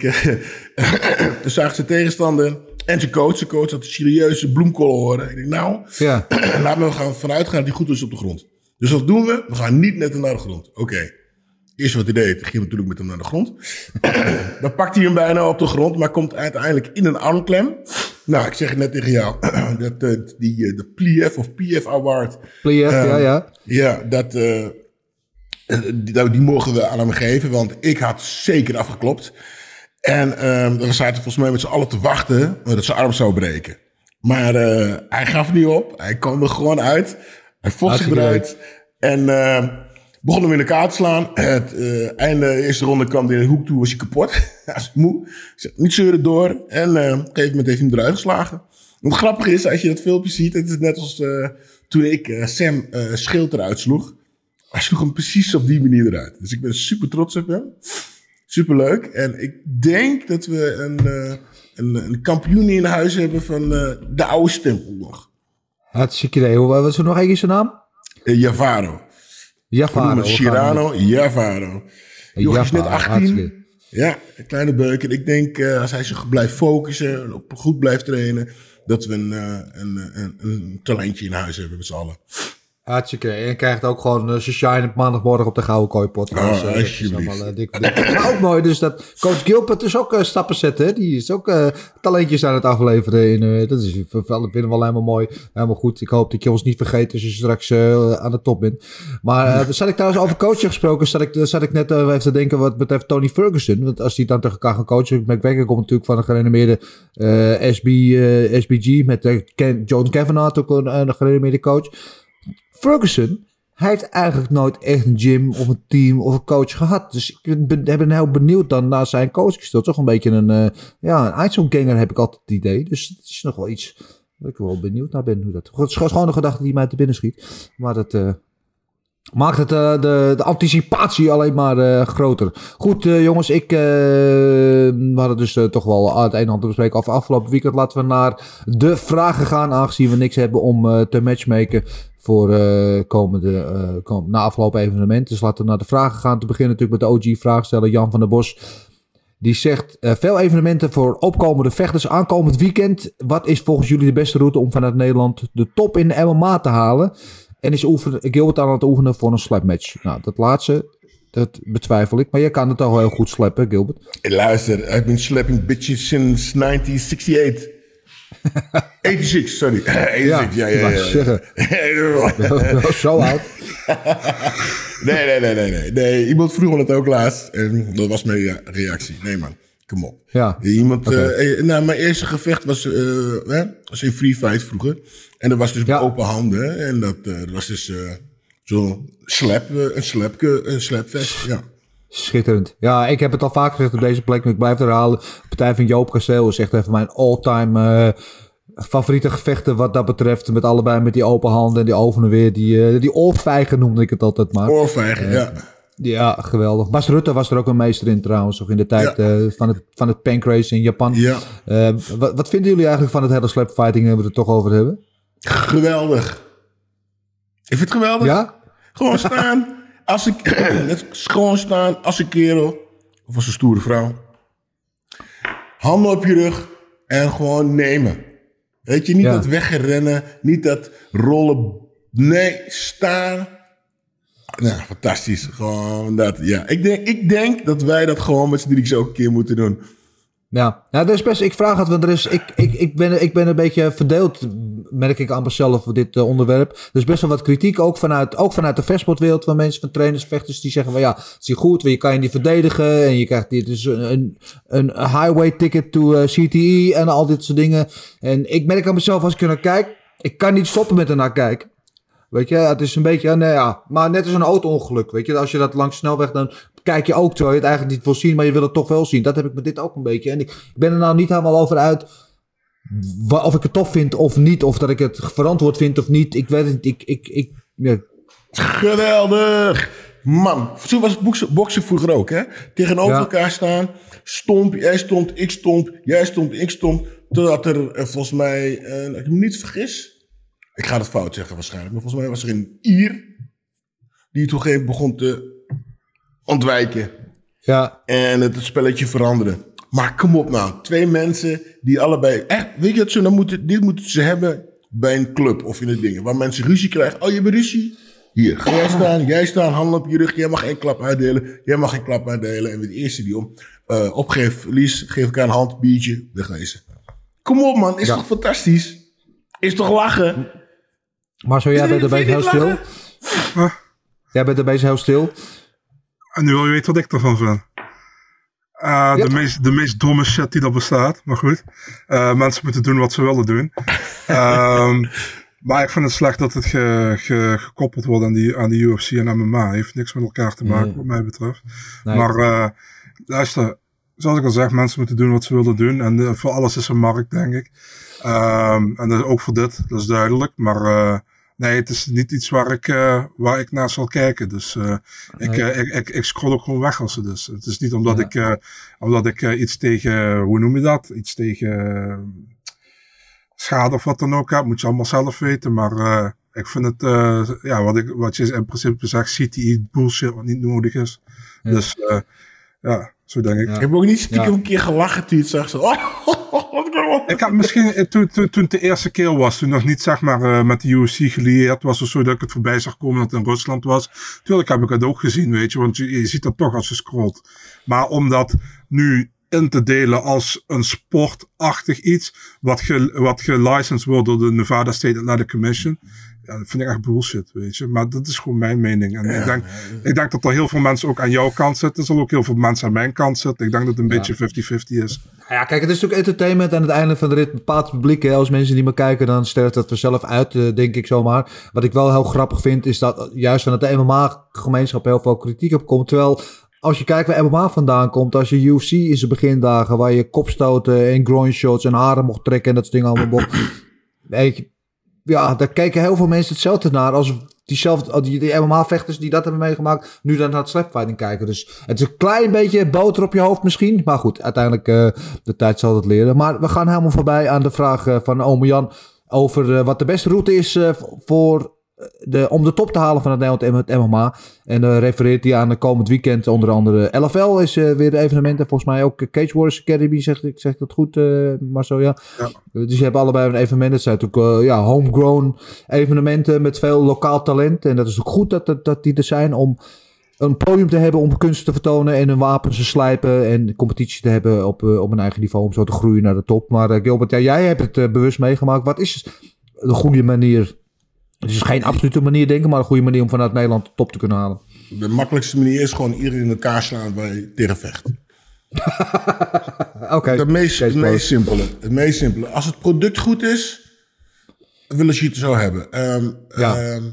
toen zag zijn tegenstander en zijn coach. Zijn coach had een serieuze bloemkool horen. Ik denk, nou, Ja, laat me gaan vanuit gaan dat hij goed is op de grond. Dus wat doen we? We gaan niet met hem naar de grond. Oké. Eerst wat hij deed, ging natuurlijk met hem naar de grond. Dan pakt hij hem bijna op de grond, maar komt uiteindelijk in een armklem. Nou, ik zeg het net tegen jou, dat, eh, die, eh, de PLIF of PF Award, Plier, ja, ja. ja, dat, eh, die, nou, die mogen we aan hem geven, want ik had zeker afgeklopt. En ehm we zaten volgens mij met z'n allen te wachten dat zijn arm zou breken. Maar hij gaf niet op. Hij kwam er gewoon uit. Hij vocht zich eruit. En eh, begon hem in elkaar te slaan. Het eh, einde de eerste ronde kwam hij in de hoek toe, was hij kapot. hij was moe. Zei, niet zeuren door. En eh, op een gegeven moment heeft hij hem eruit geslagen. Wat grappig is, als je dat filmpje ziet, het is net als toen ik Sam Schild eruit sloeg. Hij sloeg hem precies op die manier eruit. Dus ik ben super trots op hem. Superleuk. En ik denk dat we een, een, een kampioen in huis hebben van de oude stempel nog. Hartstikke idee. Hoe- Wat is er nog keer zijn naam? Uh, Javaro. Javaro. Girano, Javaro. Jochie is net Javaro, 18. hartstikke. Ja, een kleine beuk. En ik denk, eh, als hij zich blijft focussen en op goed blijft trainen, dat we een, eh, een, een, een talentje in huis hebben met z'n allen. Hartstikke. En je krijgt ook gewoon uh, zijn shine op maandagmorgen op de Gouden Kooi podcast. Oh, Eh, alsjeblieft. allemaal, eh, dik, dik. Maar ook mooi dus dat coach Gilbert is ook eh, stappen zetten. Hè? Die is ook eh, talentjes aan het afleveren. In, eh, dat is vinden we wel helemaal mooi. Helemaal goed. Ik hoop dat je ons niet vergeet als je straks eh, aan de top bent. Maar uh, zat ik trouwens over coaching gesproken. Zat ik, zat ik net even te denken wat betreft Tony Ferguson. Want als hij dan tegen elkaar gaat coachen. McGregor komt natuurlijk van een gerenommeerde SB, SBG. Met Ken, John Kavanagh, ook een, een gerenommeerde coach. Ferguson hij heeft eigenlijk nooit echt een gym of een team of een coach gehad. Dus ik ben, heel benieuwd dan naar zijn coachstil. Toch een beetje een, uh, ja, een Einzelganger heb ik altijd het idee. Dus het is nog wel iets waar ik wel benieuwd naar ben. Hoe dat, het is gewoon een gedachte die mij te binnen schiet. Maar dat uh, maakt het, uh, de, de anticipatie alleen maar uh, groter. Goed jongens, ik, we hadden dus toch wel het een en ander te bespreken afgelopen weekend. Laten we naar de vragen gaan, aangezien we niks hebben om te matchmaken voor komende, kom, na afgelopen evenement. Dus laten we naar de vragen gaan. Te beginnen natuurlijk met de OG-vraagsteller Jan van der Bos. Die zegt, veel evenementen voor opkomende vechters aankomend weekend. Wat is volgens jullie de beste route om vanuit Nederland de top in de MMA te halen? En is oefenen, Gilbert aan het oefenen voor een slapmatch? Nou, dat laatste, dat betwijfel ik. Maar je kan het al heel goed slappen, Gilbert. Hey, luister, I've been slapping bitches since 1968. 86, sorry. 86, ja, ja, ja. ja, zeggen. Zo oud. nee, nee, nee, nee, nee, nee. Iemand vroeg me dat ook laatst. En dat was mijn rea- reactie. Nee, man. Kom op. Ja. Iemand, eh, eh, nou, mijn eerste gevecht was, eh, hè, was in free fight vroeger. En dat was dus met Ja. open handen. En dat, eh, dat was dus eh, zo'n slap, eh, een slapke, een slapvest. Ja. Schitterend. Ja, ik heb het al vaak gezegd op deze plek, maar ik blijf het herhalen. Partij van Joop Kasteel is echt even mijn all-time eh, favoriete gevechten wat dat betreft. Met allebei met die open handen en die over en weer. Die, eh die oorvijgen noemde ik het altijd maar. Oorvijgen, ja. Ja, geweldig. Bas Rutte was er ook een meester in trouwens, nog in de tijd Ja. eh, van, het, van het pankrace in Japan. Ja. Eh, wat, wat vinden jullie eigenlijk van het hele slapfighting, hebben we het er toch over hebben? Geweldig. Ik vind het geweldig. Ja? Gewoon staan. Als ik, net gewoon staan als een kerel. Of als een stoere vrouw. Handen op je rug. En gewoon nemen. Weet je, niet Ja. dat wegrennen. Niet dat rollen. Nee, staan. Nou, fantastisch. Gewoon dat, ja. Ik denk, ik denk dat wij dat gewoon met z'n drieën ook een keer moeten doen. Ja, nou, is best, ik vraag het, want er is, ik, ik, ik, ben, ik ben een beetje verdeeld, merk ik aan mezelf, voor dit eh, onderwerp. Er is best wel wat kritiek, ook vanuit, ook vanuit de vechtsportwereld, van mensen, van trainers, vechters, die zeggen van ja, het is goed, je kan je niet verdedigen, en je krijgt dit is een, een, een highway ticket to eh, CTE, en al dit soort dingen. En ik merk aan mezelf, als ik er naar kijk, ik kan niet stoppen met er naar kijken. Weet je, het is een beetje, nou ja, maar net als een auto-ongeluk, weet je. Als je dat langs snelweg, dan kijk je ook terwijl je het eigenlijk niet wil zien, maar je wil het toch wel zien. Dat heb ik met dit ook een beetje. En ik, ik ben er nou niet helemaal over uit of ik het tof vind of niet, of dat ik het verantwoord vind of niet. Ik weet het niet, ik, ik, ik, ja, Geweldig! Man, zo was boksen, boksen vroeger ook, hè? Tegenover Ja. elkaar staan. Stomp, jij stond, ik stomp, jij stond, ik stomp. Totdat er eh, volgens mij, eh, ik me niet vergis... Ik ga het fout zeggen waarschijnlijk, maar volgens mij was er een Ier... die toen even begon te ontwijken. ja, En het spelletje veranderde. Maar kom op nou, twee mensen die allebei... Echt, weet je wat ze nou moeten... Dit moeten ze hebben bij een club of in het ding. Waar mensen ruzie krijgen. Oh, je hebt ruzie? Hier, ga jij staan, jij staan, handen op je rug. Jij mag geen klap uitdelen. Jij mag geen klap uitdelen. En de eerste die om, eh opgeeft, verlies, geef elkaar een hand, biertje, wegwezen. Kom op man, is Ja. toch fantastisch? Is toch lachen? Maar zo, jij bent er Vind je bezig niet heel stil. lachen? Jij bent er bezig heel stil. En nu wil je weten wat ik ervan vind. Eh, de, meest, de meest domme shit die er bestaat. Maar goed. Eh, mensen moeten doen wat ze willen doen. Ehm, maar ik vind het slecht dat het ge- ge- gekoppeld wordt aan die, aan die UFC en MMA. Heeft niks met elkaar te maken, wat mij betreft. Nee. Maar eh, luister, zoals ik al zeg, mensen moeten doen wat ze willen doen. En voor alles is een markt, denk ik. Ehm, en dat is ook voor dit, dat is duidelijk. Maar eh, nee, het is niet iets waar ik, eh, waar ik naar zal kijken. Dus eh, ik, Nee. ik, ik, ik scroll ook gewoon weg als het is. Het is niet omdat Ja. ik, eh, omdat ik iets tegen, hoe noem je dat? Iets tegen schade of wat dan ook heb. Moet je allemaal zelf weten. Maar eh, ik vind het, eh, ja, wat, ik, wat je in principe zegt, CTE bullshit wat niet nodig is. Ja. Dus eh, ja, zo denk ik. Ja. Ik heb ook niet stiekem Ja. een keer gelachen toen je het zag. Zo, oh, Ik had misschien, eh, toen, toen, toen het de eerste keer was, toen nog niet zeg maar eh, met de UFC gelieerd was of zo, dat ik het voorbij zag komen dat het in Rusland was. Tuurlijk heb ik het ook gezien, weet je, want je, je ziet dat toch als je scrolt. Maar om dat nu in te delen als een sportachtig iets, wat, ge, wat gelicensed wordt door de Nevada State Athletic Commission, ja, dat vind ik echt bullshit, weet je. Maar dat is gewoon mijn mening. En ik, denk, ik denk dat er heel veel mensen ook aan jouw kant zitten. Er zullen ook heel veel mensen aan mijn kant zitten. Ik denk dat het een beetje 50-50 is. Ja, kijk, het is natuurlijk entertainment. Aan het einde van de rit bepaalt het publiek. Hè. Als mensen niet meer kijken, dan sterft dat vanzelf uit, eh, denk ik zomaar. Wat ik wel heel grappig vind, is dat eh, juist vanuit de MMA-gemeenschap heel veel kritiek op komt. Terwijl, als je kijkt waar MMA vandaan komt, als je UFC in zijn begindagen, waar je kopstoten en groin shots en haren mocht trekken en dat soort dingen allemaal mocht. Ja, daar kijken heel veel mensen hetzelfde naar als diezelfde, die, die MMA-vechters die dat hebben meegemaakt, nu dan naar het slapfighting kijken. Dus het is een klein beetje boter op je hoofd misschien. Maar goed, uiteindelijk uh, de tijd zal het leren. Maar we gaan helemaal voorbij aan de vraag uh, van ome Jan over uh, wat de beste route is voor de, om de top te halen van het Nederland het MMA. En uh, refereert hij aan de komend weekend onder andere LFL is uh, weer de evenementen. Volgens mij ook Cage Warriors Academy, zeg ik zeg dat goed uh, Marcel, ja. ja. Dus ze hebben allebei een evenement. Het zijn natuurlijk ja, homegrown evenementen met veel lokaal talent. En dat is ook goed dat, dat, dat die er zijn om een podium te hebben om kunsten te vertonen en hun wapens te slijpen en competitie te hebben op, eh, op een eigen niveau om zo te groeien naar de top. Maar eh, Gilbert, ja, jij hebt het eh, bewust meegemaakt. Wat is de goede manier? Het is geen absolute manier denken, maar een goede manier om vanuit Nederland de top te kunnen halen. De makkelijkste manier is gewoon iedereen in elkaar slaan waar je tegen vecht. Oké. Het meest, het simpele. Het meest simpele. Als het product goed is, willen ze je het zo hebben. Ehm, Ja. ehm,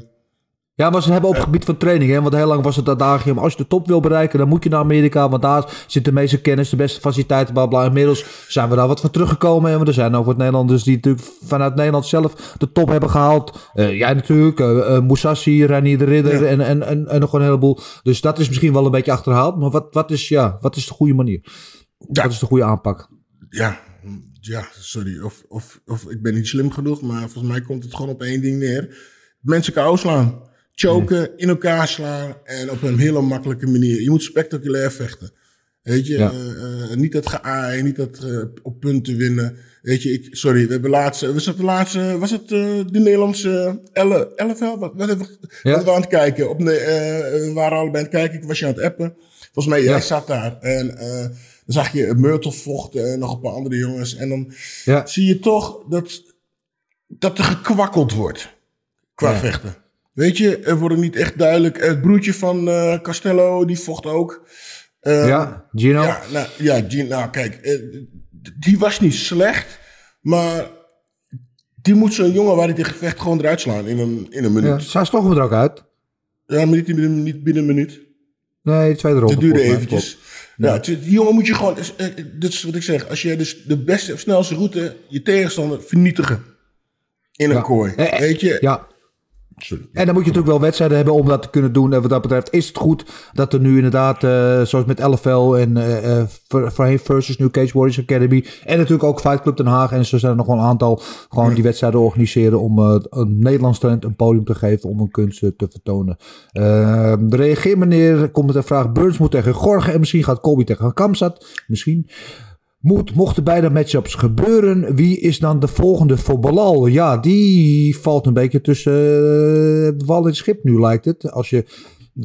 Ja, maar ze hebben op het gebied van training. Hè? Want heel lang was het adagium. Als je de top wil bereiken, dan moet je naar Amerika. Want daar zit de meeste kennis, de beste faciliteiten. Bla bla. Inmiddels zijn we daar wat van teruggekomen. En er zijn ook wat Nederlanders die natuurlijk vanuit Nederland zelf de top hebben gehaald. Eh, jij natuurlijk, eh eh, Musashi, Rani de Ridder Ja. en, en, en, en nog een heleboel. Dus dat is misschien wel een beetje achterhaald. Maar wat, wat, is, ja, wat is de goede manier? Ja. Wat is de goede aanpak? ja, ja, sorry. Of, of, of ik ben niet slim genoeg, maar volgens mij komt het gewoon op één ding neer. Mensen kou slaan. Choken, in elkaar slaan en op een hele makkelijke manier. Je moet spectaculair vechten. Weet je, Ja. eh, eh, niet dat geaaien, niet dat eh, op punten winnen. Weet je, ik, sorry, we hebben laatst, was het de laatste, was het de Nederlandse Elle, LFL? Wat, wat, hebben we- Ja. wat we aan het kijken? Op we waren allebei aan het kijken, ik was je aan het appen. Volgens mij, jij Ja. zat daar. En dan zag je Myrtle vochten en nog een paar andere jongens. En dan zie je toch dat, dat er gekwakkeld wordt qua vechten. Weet je, er wordt niet echt duidelijk. Het broertje van eh, Castello, die vocht ook. Eh, ja, Gino? ja, nou, ja, Gene, nou kijk, eh, die was niet slecht, maar die moet zo'n jongen waar hij tegen vecht gewoon eruit slaan in een, in een ja. minuut. Zij sloegen er ook uit. Ja, maar niet, binnen- niet binnen een minuut. Nee, tweede ronde. Het duurde eventjes. Ja, die jongen moet je gewoon, eh, dit is wat ik zeg, als je dus de beste of snelste route je tegenstander vernietigen in een Ja. kooi. Weet je? Ja. En dan moet je natuurlijk wel wedstrijden hebben om dat te kunnen doen. En wat dat betreft is het goed dat er nu inderdaad, eh, zoals met LFL en voor- voorheen versus New Cage Warriors Academy. En natuurlijk ook Fight Club Den Haag. En zo zijn er nog wel een aantal gewoon die wedstrijden organiseren om een Nederlands talent een podium te geven om een kunst te vertonen. De reageer meneer, komt met een vraag. Burns moet tegen Gorge en misschien gaat Colby tegen Kamsat. Misschien. Moet, mochten beide matchups gebeuren, wie is dan de volgende voor Balal? Ja, die valt een beetje tussen eh, de wal en het schip nu, lijkt het. Als je,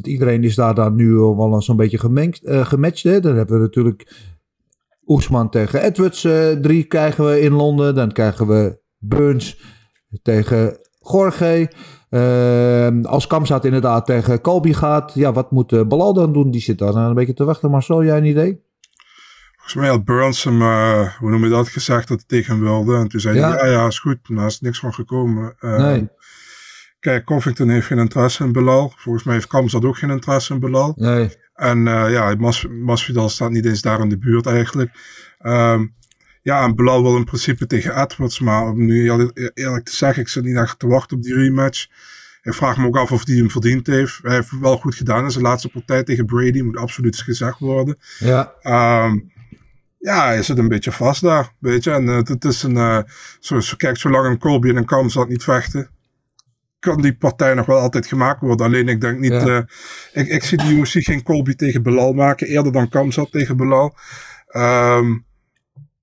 iedereen is daar dan nu wel zo'n beetje gemengd, eh, gematcht. Hè? Dan hebben we natuurlijk Oesman tegen Edwards. eh, drie krijgen we in Londen. Dan krijgen we Burns tegen Jorge. Eh, als Kamzat inderdaad tegen Colby gaat. Ja, wat moet eh, Balal dan doen? Die zit daar een beetje te wachten. Marcel, jij een idee? Volgens mij had Burns hem, eh, hoe noem je dat, gezegd dat hij tegen hem wilde. En toen zei Ja. hij, ja, ja, is goed. Maar daar is niks van gekomen. Eh, Nee. Kijk, Covington heeft geen interesse in Belal. Volgens mij heeft Kamzat ook geen interesse in Belal. Nee. En eh, ja, Mas Masvidal staat niet eens daar in de buurt eigenlijk. Ehm, ja, en Belal wil in principe tegen Edwards. Maar om nu eerlijk, eerlijk te zeggen, ik zit niet echt te wachten op die rematch. Ik vraag me ook af of hij hem verdiend heeft. Hij heeft wel goed gedaan in zijn laatste partij tegen Brady. Moet absoluut gezegd worden. Ja. Ehm, ja, hij zit een beetje vast daar, weet je. En eh, het is een, eh, zo, zo, kijk, zolang een Colby en een Kamzat niet vechten, kan die partij nog wel altijd gemaakt worden. Alleen ik denk niet, Ja. eh, ik, ik zie de UFC geen Colby tegen Belal maken, eerder dan Kamzat tegen Belal. Ehm,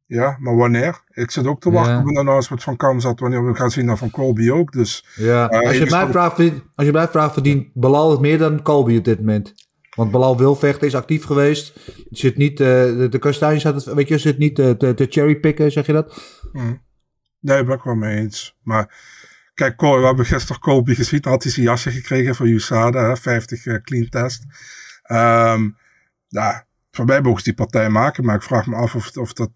ja, maar wanneer? Ik zit ook te wachten Ja. op een announcement van Kamzat, wanneer we gaan zien dan van Colby ook. Dus Ja, als, je mij vraagt, verdient- als je mij vraagt, verdient Balal het meer dan Colby op dit moment. Want Balal wil vechten, is actief geweest. Zit niet, eh, de, de Kastanje het, weet je, zit niet eh, te, te cherrypicken, zeg je dat? Nee, daar ben ik wel mee eens. Maar kijk, we hebben gisteren Colby gezien. Had hij zijn jasje gekregen van USADA, hè, 50 eh, clean test. Ehm ja, voor mij mogen ze die partij maken. Maar ik vraag me af of, of, dat,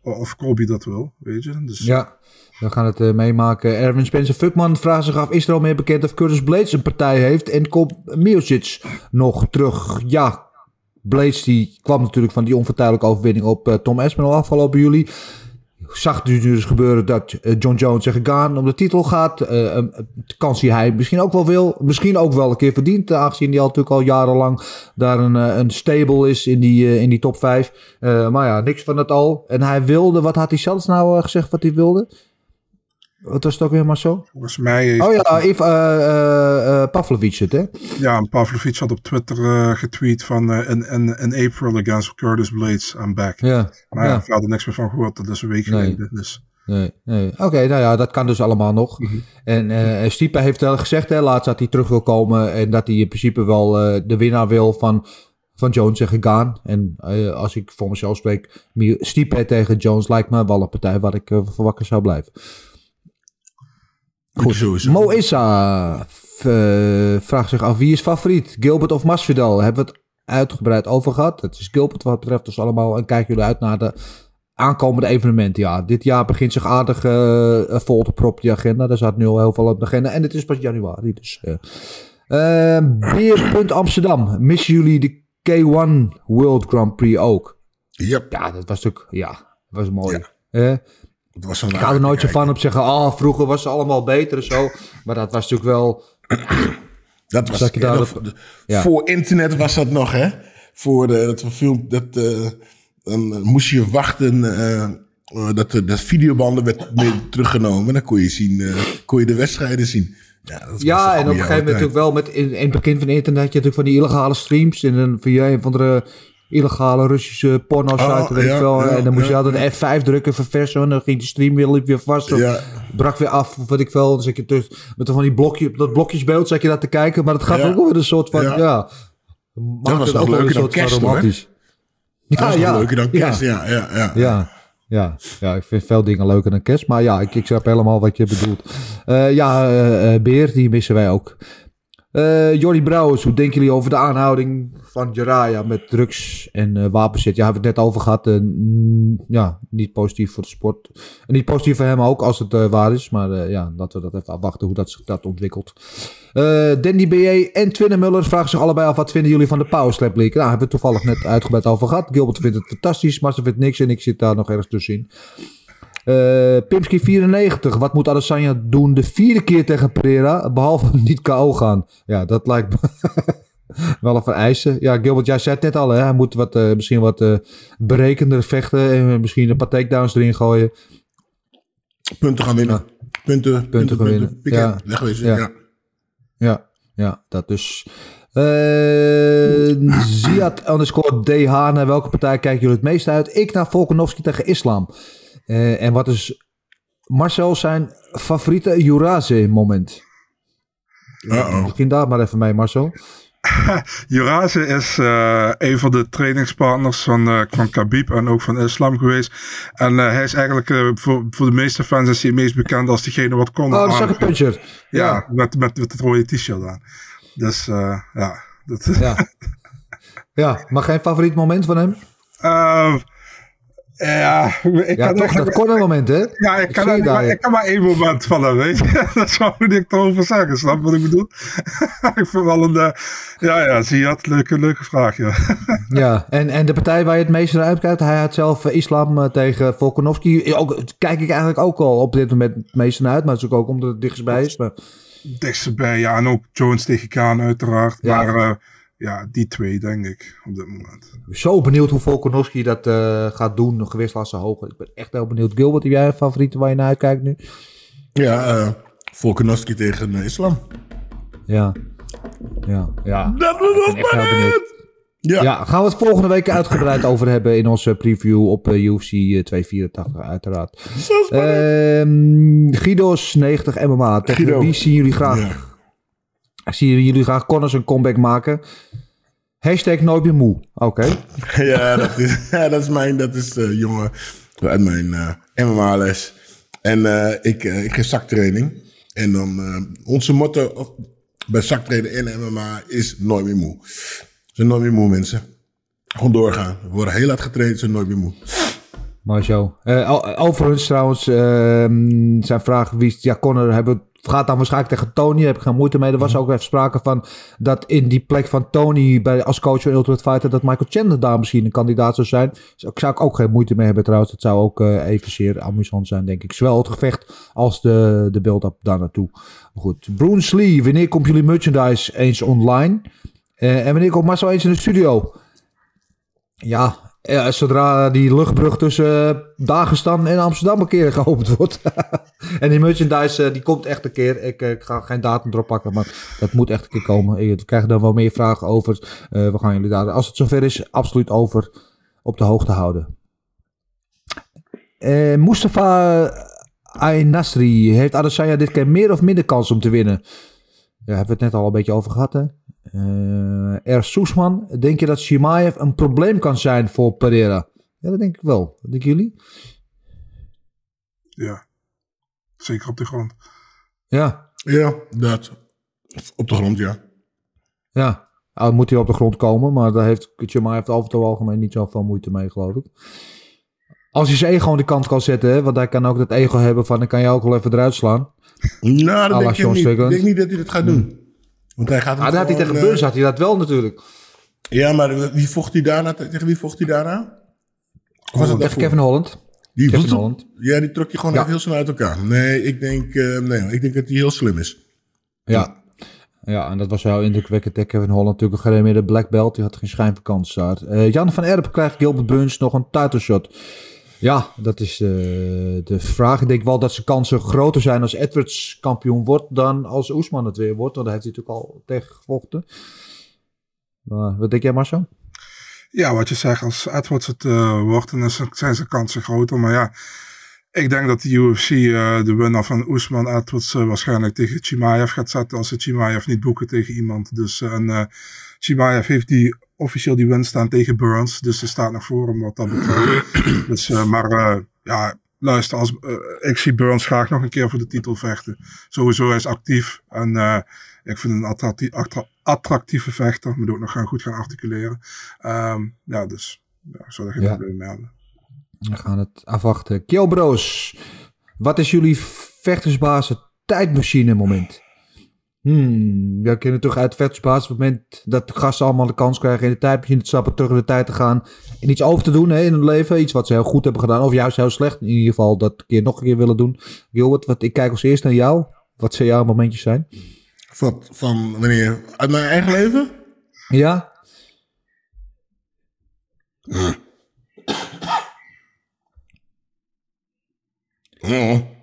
of Colby dat wil, weet je. Dus, Ja, we gaan het eh, meemaken. Erwin Spencer Fuckman vraagt zich af, is er al meer bekend of Curtis Blades een partij heeft? En komt Miocic nog terug? Ja, Blades die kwam natuurlijk van die onvertuidelijke overwinning op eh, Tom Aspinall afgelopen juli. Zag dus, dus gebeuren dat eh, John Jones tegen Gaan om de titel gaat. Een kans die hij misschien ook wel wil. Misschien ook wel een keer verdient. Aangezien hij al natuurlijk al jarenlang daar een, een stable is in die, in die top 5. maar ja, niks van het al. En hij wilde, wat had hij zelfs nou gezegd wat hij wilde? Wat was het ook weer maar zo? Volgens mij heeft Oh ja, Eva uh, uh, Pavlovic het, hè? Ja, Pavlovic had op Twitter uh, getweet van uh, in, in, in April against Curtis Blades, I'm back. Ja. Maar ja, ik had er niks meer van gehoord, dat is een week Nee. geleden. Dus. Nee, nee. Oké, nou ja, dat kan dus allemaal nog. En eh Stipe heeft wel gezegd, hè, laatst dat hij terug wil komen. En dat hij in principe wel eh, de winnaar wil van, van Jones en Gegaan. En eh, als ik voor mezelf spreek, Stipe tegen Jones lijkt me wel een partij waar ik eh, voor wakker zou blijven. Goed. Sowieso. Mo Issa v- eh, vraagt zich af wie is favoriet? Gilbert of Masvidal? Hebben we het uitgebreid over gehad. Het is Gilbert wat betreft dus allemaal. En kijken jullie uit naar de aankomende evenementen. Ja, dit jaar begint zich aardig eh, vol te proppen die agenda. Daar staat nu al heel veel op de agenda. En het is pas januari. Dus, eh. Eh, Beer. Amsterdam. Missen jullie de K1 World Grand Prix ook? Yep. Ja, dat was natuurlijk... Ja, dat was mooi. Ja. Het was ik ga er nooit zo van op zeggen, oh, vroeger was het allemaal beter en zo. Maar dat was natuurlijk wel... Dat was Zat je daar nog- op- de- ja. Voor internet was dat nog, hè? Voor de, dat film, dat, eh, dan moest je wachten eh, dat de dat videobanden werd teruggenomen. Dan kon je, zien, eh, kon je de wedstrijden zien. Ja, Ja, een en op een gegeven moment natuurlijk wel met in, in het begin van internet had je natuurlijk van die illegale streams en dan via een van de illegale Russische porno site, Oh, weet ja, ja, en dan moest je altijd F5 drukken, verversen en dan ging de stream weer, liep weer vast. Of brak weer af, of wat ik veel. Dan zat je dus met van die blokje, dat blokjesbeeld zat je daar te kijken, maar dat gaat ook wel weer een soort van, ja. Maakt was het nog ook wel leuker een dan kerst, romantisch. Dat Ja, ja. leuker dan kerst. Ja, ja, ja. Ja, ja, ja, ik vind veel dingen leuker dan kerst. Maar ja, ik, ik snap helemaal wat je bedoelt. Eh, ja, eh, eh, Beer, die missen wij ook. Eh Jordi Brouwers, hoe denken jullie over de aanhouding van Jaraya met drugs en eh wapenzit? Ja, hebben we het net over gehad. eh, ja, niet positief voor de sport. En niet positief voor hem ook, als het waar is. Maar ja, laten we dat even afwachten hoe dat zich dat ontwikkelt. Dandy BJ en Twinne Muller vragen zich allebei af... wat vinden jullie van de Power Slap League? Nou, hebben we toevallig net uitgebreid over gehad. Gilbert vindt het fantastisch, maar ze vindt niks... en ik zit daar nog ergens tussenin. Eh Pimski 94. Wat moet Adesanya doen de vierde keer tegen Pereira? Behalve niet KO gaan. Ja, dat lijkt me wel een vereisen. Ja, Gilbert, jij zei het net al. Hè? Hij moet wat, eh, misschien wat eh berekender vechten. En misschien een paar takedowns erin gooien. Punten gaan winnen. Punten, punten, punten. gaan winnen. Pikken, Ja. wegwezen. Ja. Ja. Ja, ja, dat dus. Eh Ziad underscore DH. Naar welke partij kijken jullie het meest uit? Ik naar Volkanovski tegen Islam. Eh, en wat is Marcel zijn favoriete Juraze moment? Misschien daar maar even mee, Marcel. Juraze is eh, een van de trainingspartners van, eh van Khabib en ook van Islam geweest. En hij is eigenlijk voor, voor de meeste fans is hij het meest bekend als degene wat kon. Oh, aan- sucker puncher. Ja, met, met, met het rode t-shirt aan. Dus ja. Dat, Ja. ja, maar geen favoriet moment van hem? Ja, ik Ja, kan toch dat corner moment, hè? Ja, ik, kan, ja. ik kan maar één moment van hem, weet je. Dat zou ik erover zeggen, snap wat ik bedoel? ik vind wel een... eh, ja, ja, zie je het? Leuke, leuke vraag, ja. Ja, en, en de partij waar je het meest naar uitkijkt, hij had zelf eh, Islam eh, tegen Volkanovski. Ook, kijk ik eigenlijk ook al op dit moment het meest naar uit, maar het is ook omdat het dichtstbij is. Maar, Dichtstbij, ja. En ook Jones tegen Kaan uiteraard. Ja. Maar ja, die twee denk ik op dit moment. zo benieuwd hoe Volkanovski dat eh, gaat doen, gewichtsklasse hoger. Ik ben echt heel benieuwd. Gilbert, heb jij een favoriete waar je naar uitkijkt nu? Ja, eh Volkanovski tegen eh, Islam. Ja, ja, ja. Dat Ik ben echt heel benieuwd. Ja. Ja, gaan we het volgende week uitgebreid over hebben in onze preview op UFC 284 uiteraard. Ehm Guido's 90 MMA. Tegen Guido. wie zien jullie graag? Ja. Zien jullie graag Connors een comeback maken? Hashtag nooit meer moe. Oké. Ja, dat is, ja, dat is mijn, dat is de jongen uit mijn eh, MMA-les. En eh, ik, eh, ik geef zaktraining. En dan, eh, onze motto bij zaktrainen en MMA is nooit meer moe. Ze zijn nooit meer moe, mensen. Gewoon doorgaan. We worden heel hard getraind, ze zijn nooit meer moe. Mooi zo. Eh, overigens trouwens, ehm, zijn vraag wie is- ja, Connor hebben we- gaat dan waarschijnlijk tegen Tony, daar heb ik geen moeite mee. Er was ook even sprake van dat in die plek van Tony bij, als coach van Ultimate Fighter, dat Michael Chandler daar misschien een kandidaat zou zijn. Daar zou ik ook geen moeite mee hebben trouwens. Het zou ook eh, evenzeer amusant zijn, denk ik. Zowel het gevecht als de, de build-up daar naartoe. Goed. Bruce Lee, wanneer komt jullie merchandise eens online? Eh, en wanneer komt Marcel eens in de studio? Ja, eh, zodra die luchtbrug tussen eh, Dagestan en Amsterdam een keer geopend wordt. en die merchandise, eh, die komt echt een keer. Ik, eh, ik ga geen datum erop pakken, maar dat moet echt een keer komen. We krijgen daar wel meer vragen over. We gaan jullie daar, als het zover is, absoluut over op de hoogte houden. Eh Mustafa Ayn Nasri. Heeft Adesanya dit keer meer of minder kans om te winnen? Ja, hebben we het net al een beetje over gehad, hè? Eh er Soesman, denk je dat Shimaev een probleem kan zijn voor Pereira? Ja, dat denk ik wel. Wat denken jullie? Ja, zeker op de grond. Ja, Ja, dat. Op de grond, ja. ja. Nou, moet hij op de grond komen, maar daar heeft Shimaev over het algemeen niet zoveel moeite mee, geloof ik. Als hij zijn ego aan de kant kan zetten, hè, want hij kan ook dat ego hebben van, dan kan je ook wel even eruit slaan. Nou, dat denk ik niet. Ik denk niet dat hij dat gaat doen. Want hij gaat Ah, dat had hij tegen eh, Burns, had hij dat wel natuurlijk. Ja, maar wie vocht hij daarna? Tegen wie vocht hij daarna? Of was het Tegen? Kevin Holland. Die Kevin Holland. Ja, die trok je gewoon Ja. heel snel uit elkaar. Nee, ik denk, eh, nee, ik denk dat hij heel slim is. Ja. Ja, en dat was wel indrukwekkend. hè. Kevin Holland natuurlijk een gerenommeerde black belt. Die had geen schijn van kans daar. Eh, Jan van Erp krijgt Gilbert Burns nog een title shot. Ja, dat is eh, de vraag. Ik denk wel dat zijn kansen groter zijn als Edwards kampioen wordt dan als Oesman het weer wordt. Want daar heeft hij natuurlijk al tegen gevochten. Maar wat denk jij Marcel? Ja, wat je zegt, als Edwards het eh, wordt, dan zijn zijn kansen groter. Maar ja, ik denk dat de UFC eh, de winnaar van Oesman Edwards waarschijnlijk tegen Chimaev gaat zetten. Als ze Chimaev niet boeken tegen iemand. Dus Chimaev heeft die officieel die win staan tegen Burns. Dus ze staat nog voor hem wat dat betreft. dus, eh, maar eh, ja, luister, als, eh, ik zie Burns graag nog een keer voor de titel vechten. Sowieso hij is actief. En ik vind hem een attractie- attra- attractieve vechter. Moet ook nog gaan, goed gaan articuleren. Ehm, ja, dus ja, ik zou er geen Ja. probleem mee hebben. We gaan het afwachten. Kiel Bros, wat is jullie vechtersbazen tijdmachine moment? Hmm, ja, kunnen toch uit vechtersbasis op het moment dat de gasten allemaal de kans krijgen in de tijdmachine te stappen, terug in de tijd te gaan en iets over te doen hè, in hun leven. Iets wat ze heel goed hebben gedaan of juist heel slecht. In ieder geval dat een keer nog een keer willen doen. Gilbert, wat, ik kijk als eerst naar jou. Wat zou jouw momentjes zijn? Van, van wanneer? Uit mijn eigen leven? Ja? Ja.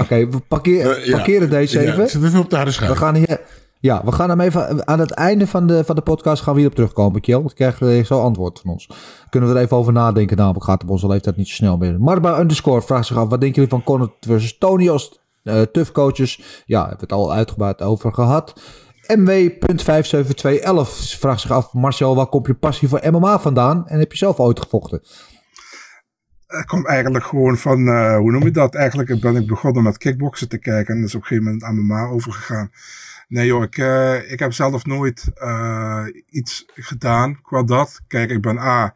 Oké, we parkeer- ja. parkeren deze Ja, even. zet even op de harde schijf. We gaan hier, ja, we gaan hem even aan het einde van de, van de podcast gaan we hierop terugkomen, Kjell. Want krijg je zo antwoord van ons. Kunnen we er even over nadenken, namelijk gaat op onze leeftijd niet zo snel meer. Marba underscore vraagt zich af, wat denken jullie van Conor versus Tony als eh tough coaches? Ja, hebben we het al uitgebreid over gehad. MW.57211 vraagt zich af, Marcel, waar komt je passie voor MMA vandaan? En heb je zelf ooit gevochten? Het komt eigenlijk gewoon van, eh, hoe noem je dat? Eigenlijk ben ik begonnen met kickboksen te kijken en is op een gegeven moment aan MMA overgegaan. Nee joh, ik, eh, ik heb zelf nooit eh, iets gedaan qua dat. Kijk, ik ben A,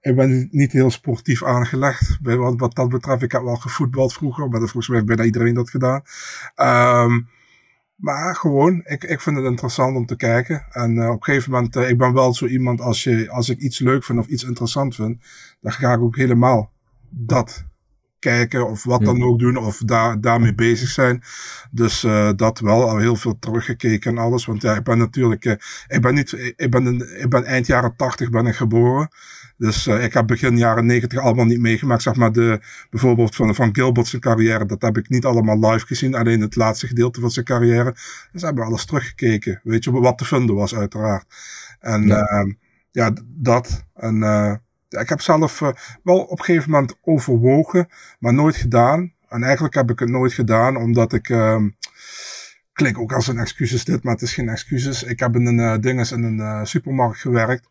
ik ben niet heel sportief aangelegd. Wat, wat dat betreft, ik heb wel gevoetbald vroeger, maar dat volgens mij heeft bijna iedereen dat gedaan. Ehm, maar gewoon, ik, ik vind het interessant om te kijken. En eh, op een gegeven moment, eh, ik ben wel zo iemand, als, je, als ik iets leuk vind of iets interessant vind, dan ga ik ook helemaal dat kijken of wat dan ook doen of daar, daarmee bezig zijn. Dus eh, dat wel, al heel veel teruggekeken en alles. Want ja, ik ben natuurlijk, eh, ik ben niet, ik ben, een- ik ben eind jaren tachtig ben ik geboren. Dus eh, ik heb begin jaren negentig allemaal niet meegemaakt. Zeg maar de, bijvoorbeeld van, van Gilbert zijn carrière, dat heb ik niet allemaal live gezien. Alleen het laatste gedeelte van zijn carrière. Dus hebben we alles teruggekeken. Weet je, wat te vinden was uiteraard. En Ja. ja, ja dat. En ja, ik heb zelf eh, wel op een gegeven moment overwogen, maar nooit gedaan. En eigenlijk heb ik het nooit gedaan, omdat ik. ehm Klinkt ook als een excuses dit, maar het is geen excuses. Ik heb in een uh, dinges in een uh, supermarkt gewerkt.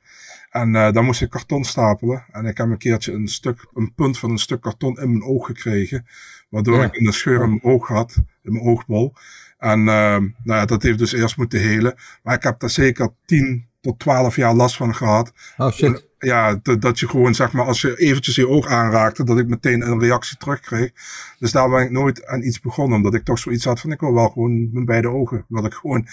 En uh, daar moest ik karton stapelen. En ik heb een keertje een stuk, een punt van een stuk karton in mijn oog gekregen. Waardoor Ja. ik een scheur in mijn oog had, in mijn oogbol. En uh, nou ja, dat heeft dus eerst moeten helen. Maar ik heb daar zeker 10 tot 12 jaar last van gehad. Oh shit. Ja, dat, je gewoon, zeg maar, als je eventjes je oog aanraakte, dat ik meteen een reactie terugkreeg. Dus daar ben ik nooit aan iets begonnen, omdat ik toch zoiets had van, ik wil wel gewoon mijn beide ogen, wil ik gewoon,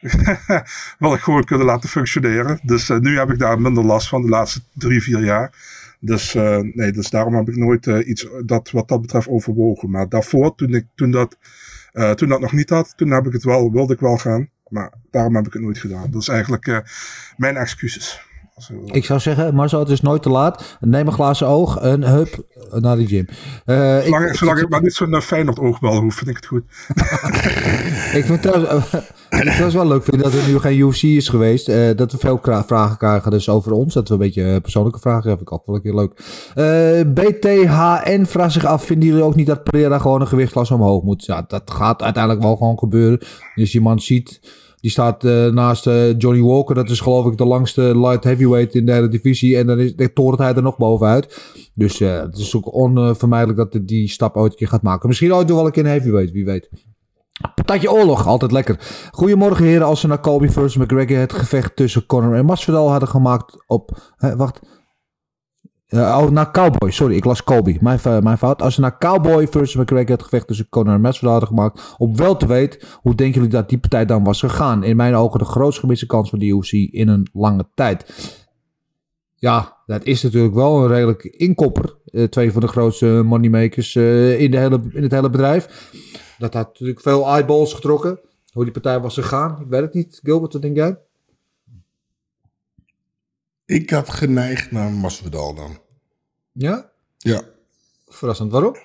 wil ik gewoon kunnen laten functioneren. Dus uh, nu heb ik daar minder last van de laatste drie, vier jaar. Dus uh, nee, dus daarom heb ik nooit uh, iets dat wat dat betreft overwogen. Maar daarvoor, toen ik, toen dat, toen dat nog niet had, toen heb ik het wel, wilde ik wel gaan. Maar daarom heb ik het nooit gedaan. Dat is eigenlijk mijn excuses. Ik zou zeggen, Marcel, het is nooit te laat. Neem een glazen oog en hup naar de gym. Uh, zolang ik, zolang ik maar niet zo'n Feyenoord oogbal hoef, vind ik het goed. ik vind trouwens, uh, het was wel leuk vind dat er nu geen UFC is geweest. eh, dat we veel vragen krijgen dus over ons. Dat we een beetje eh, persoonlijke vragen hebben. Ik ook wel een keer leuk. Eh, BTHN vraagt zich af. Vinden jullie ook niet dat Pereira gewoon een gewichtsklasse omhoog moet? Ja, dat gaat uiteindelijk wel gewoon gebeuren. Als je man ziet... Die staat eh, naast eh, Johnny Walker. Dat is geloof ik de langste light heavyweight in de divisie. En dan is, dan torent hij er nog bovenuit. Dus eh, het is ook onvermijdelijk dat hij die stap ooit een keer gaat maken. Misschien ooit wel een keer een heavyweight, wie weet. Patatje oorlog, altijd lekker. Goedemorgen heren, als ze naar Colby versus McGregor het gevecht tussen Conor en Masvidal hadden gemaakt op... hè, wacht. Eh, oh, naar Cowboy, sorry, ik las Colby, mijn, mijn fout. Als ze naar Cowboy versus McGregor het gevecht tussen Conor en Masvidal hadden gemaakt op welterweight, hoe denken jullie dat die partij dan was gegaan? In mijn ogen de grootst gemiste kans van de UFC in een lange tijd. Ja, dat is natuurlijk wel een redelijk inkopper. Eh, twee van de grootste moneymakers eh, in, de hele, in het hele bedrijf. Dat had natuurlijk veel eyeballs getrokken. Hoe die partij was gegaan, ik weet het niet. Gilbert, wat denk jij? Ik had geneigd naar Masvidal dan. Ja? Ja. Verrassend, waarom?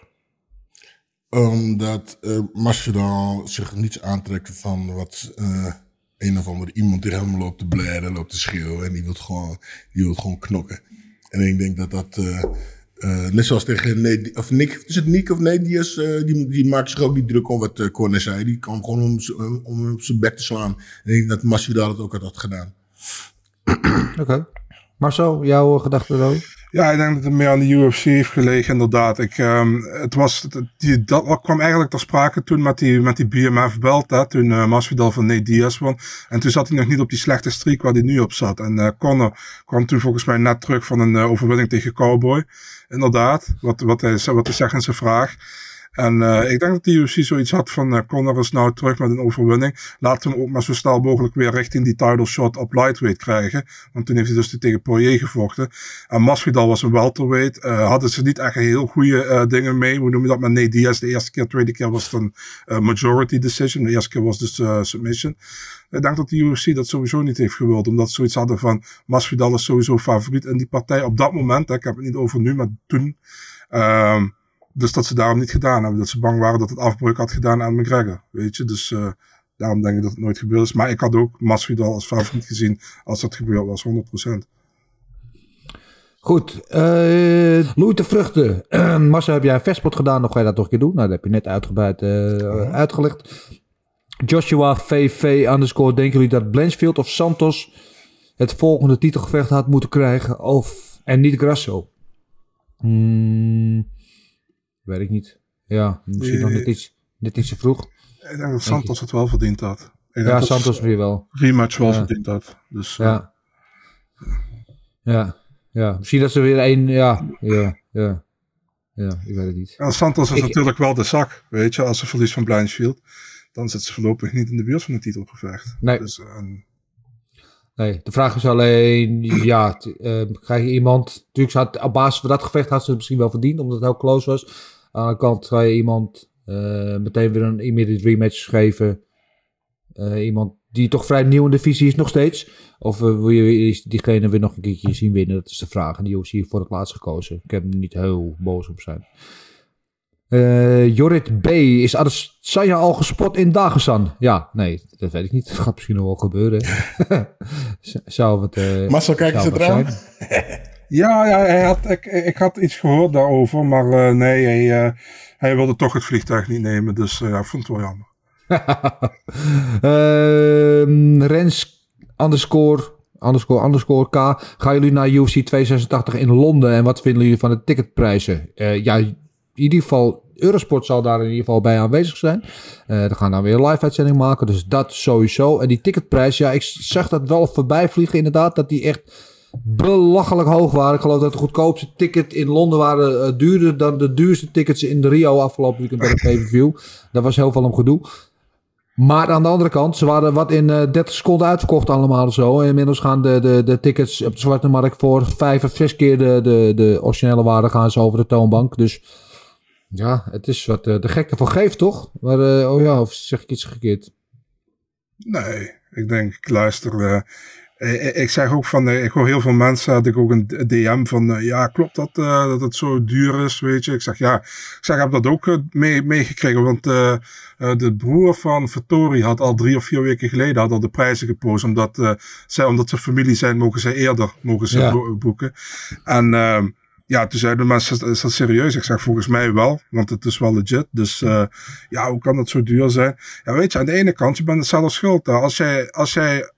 Omdat eh Masvidal zich niets aantrekt van wat eh, een of andere iemand die helemaal loopt te blaren, loopt te schreeuwen. En die wil gewoon, die wil gewoon knokken. En ik denk dat dat, eh, net zoals tegen Nate, of Nick, is het Nick of Nate Diaz, eh, die, die maakt zich ook niet druk om wat uh, Corner zei. Die kan gewoon om, om hem op zijn bek te slaan. En ik denk dat Masvidal het ook had, had gedaan. Oké. Marcel, jouw uh, gedachten erover? Ja, ik denk dat het meer aan de UFC heeft gelegen, inderdaad. Ik, ehm, het was, die, dat kwam eigenlijk ter sprake toen met die, met die BMF belt, hè, toen uh, Masvidal van Nate Diaz won. En toen zat hij nog niet op die slechte streak waar hij nu op zat. En uh, Conor kwam toen volgens mij net terug van een overwinning tegen Cowboy. Inderdaad, wat, wat, hij, wat hij zegt in zijn vraag. En uh, ik denk dat de UFC zoiets had van uh, Conor is nou terug met een overwinning. Laten we hem ook maar zo snel mogelijk weer richting die title shot op lightweight krijgen. Want toen heeft hij dus tegen Poirier gevochten. En Masvidal was een welterweight. Uh, hadden ze niet echt heel goede dingen mee. Hoe noem je dat met Nate Diaz? De eerste keer, de tweede keer was het een majority decision. De eerste keer was dus submission. Ik denk dat de UFC dat sowieso niet heeft gewild. Omdat ze zoiets hadden van Masvidal is sowieso favoriet in die partij. Op dat moment, ik heb het niet over nu, maar toen. Um, dus dat ze daarom niet gedaan hebben. Dat ze bang waren dat het afbreuk had gedaan aan McGregor. Weet je, dus uh, daarom denk ik dat het nooit gebeurd is. Maar ik had ook Masvidal als favoriet gezien als dat gebeurd was, 100%. Goed, uh, Louis de Vruchten. Marcel, heb jij een verspot gedaan? Of ga je dat toch een keer doen? Nou, dat heb je net uitgebreid uh, uitgelegd. Joshua VV underscore. Denken jullie dat Blanchfield of Santos het volgende titelgevecht had moeten krijgen? Of, en niet Grasso? Hmm, weet ik niet. Ja, misschien nog net iets, net iets te vroeg. Ik denk dat Santos het wel verdiend denk Ja, dat Santos weer wel. Rematch wel verdiend had. Dus Ja. Ja, ja. Misschien dat ze weer één... Ja, ja, ja. Ja, ik weet het niet. ja, Santos is Ik- natuurlijk wel de zak. Weet je, als ze verliest van Blanchfield. Dan zit ze voorlopig niet in de buurt van een titelgevecht. Nee. Dus, en, Nee, de vraag is alleen, ja, t- eh, krijg je iemand... Natuurlijk, had, op basis van dat gevecht had ze het misschien wel verdiend, omdat het heel close was. Aan de kant ga je iemand eh, meteen weer een immediate rematch geven. Eh, iemand die toch vrij nieuw in de visie is nog steeds. Of eh, wil je diegene weer nog een keertje zien winnen? Dat is de vraag. En die heeft hier voor het laatst gekozen. Ik heb er niet heel boos op zijn. Eh, Jorrit B. Is Adesanya al gespot in Dagestan? Ja, nee, dat weet ik niet. Dat gaat misschien nog wel gebeuren. Zou het... eh, Marcel, kijk eens zijn? ja, ja hij had, ik, ik had iets gehoord daarover. Maar uh, nee, hij, uh, hij wilde toch het vliegtuig niet nemen. Dus uh, ja, ik vond het wel jammer. Ehm, Rens underscore, underscore, underscore K. Gaan jullie naar UFC 286 in Londen? En wat vinden jullie van de ticketprijzen? Uh, ja, in ieder geval, Eurosport zal daar in ieder geval bij aanwezig zijn. Uh, we gaan dan weer een live uitzending maken, dus dat sowieso. En die ticketprijs, ja, ik zag dat wel voorbij vliegen inderdaad, dat die echt belachelijk hoog waren. Ik geloof dat de goedkoopste ticket in Londen waren uh, duurder dan de duurste tickets in Rio afgelopen weekend bij de pay-per-view. Daar was heel veel om gedoe. Maar aan de andere kant, ze waren wat in uh, 30 seconden uitverkocht allemaal zo. En inmiddels gaan de, de, de tickets op de zwarte markt voor vijf of zes keer de, de, de originele waarde gaan ze over de toonbank. Dus ja, het is wat uh, de gekke van geeft, toch? Maar, uh, oh ja, of zeg ik iets verkeerd? Nee, ik denk, ik luister. Uh, eh, ik, ik zeg ook van, eh, ik hoor heel veel mensen, had ik ook een DM van, eh, ja, klopt dat, eh, dat het zo duur is, weet je? Ik zeg, ja, ik zeg, ik heb dat ook eh, mee, meegekregen, want eh, eh, de broer van Vittori had al drie of vier weken geleden had al de prijzen gepost, omdat, eh, zij, omdat ze familie zijn, mogen ze eerder, mogen ze Ja. boeken. En, ehm, ja, toen zeiden de mensen, is dat serieus? Ik zeg, volgens mij wel, want het is wel legit. Dus eh, ja, hoe kan dat zo duur zijn? Ja, weet je, aan de ene kant, je bent het zelf schuld. hè. Als jij, als jij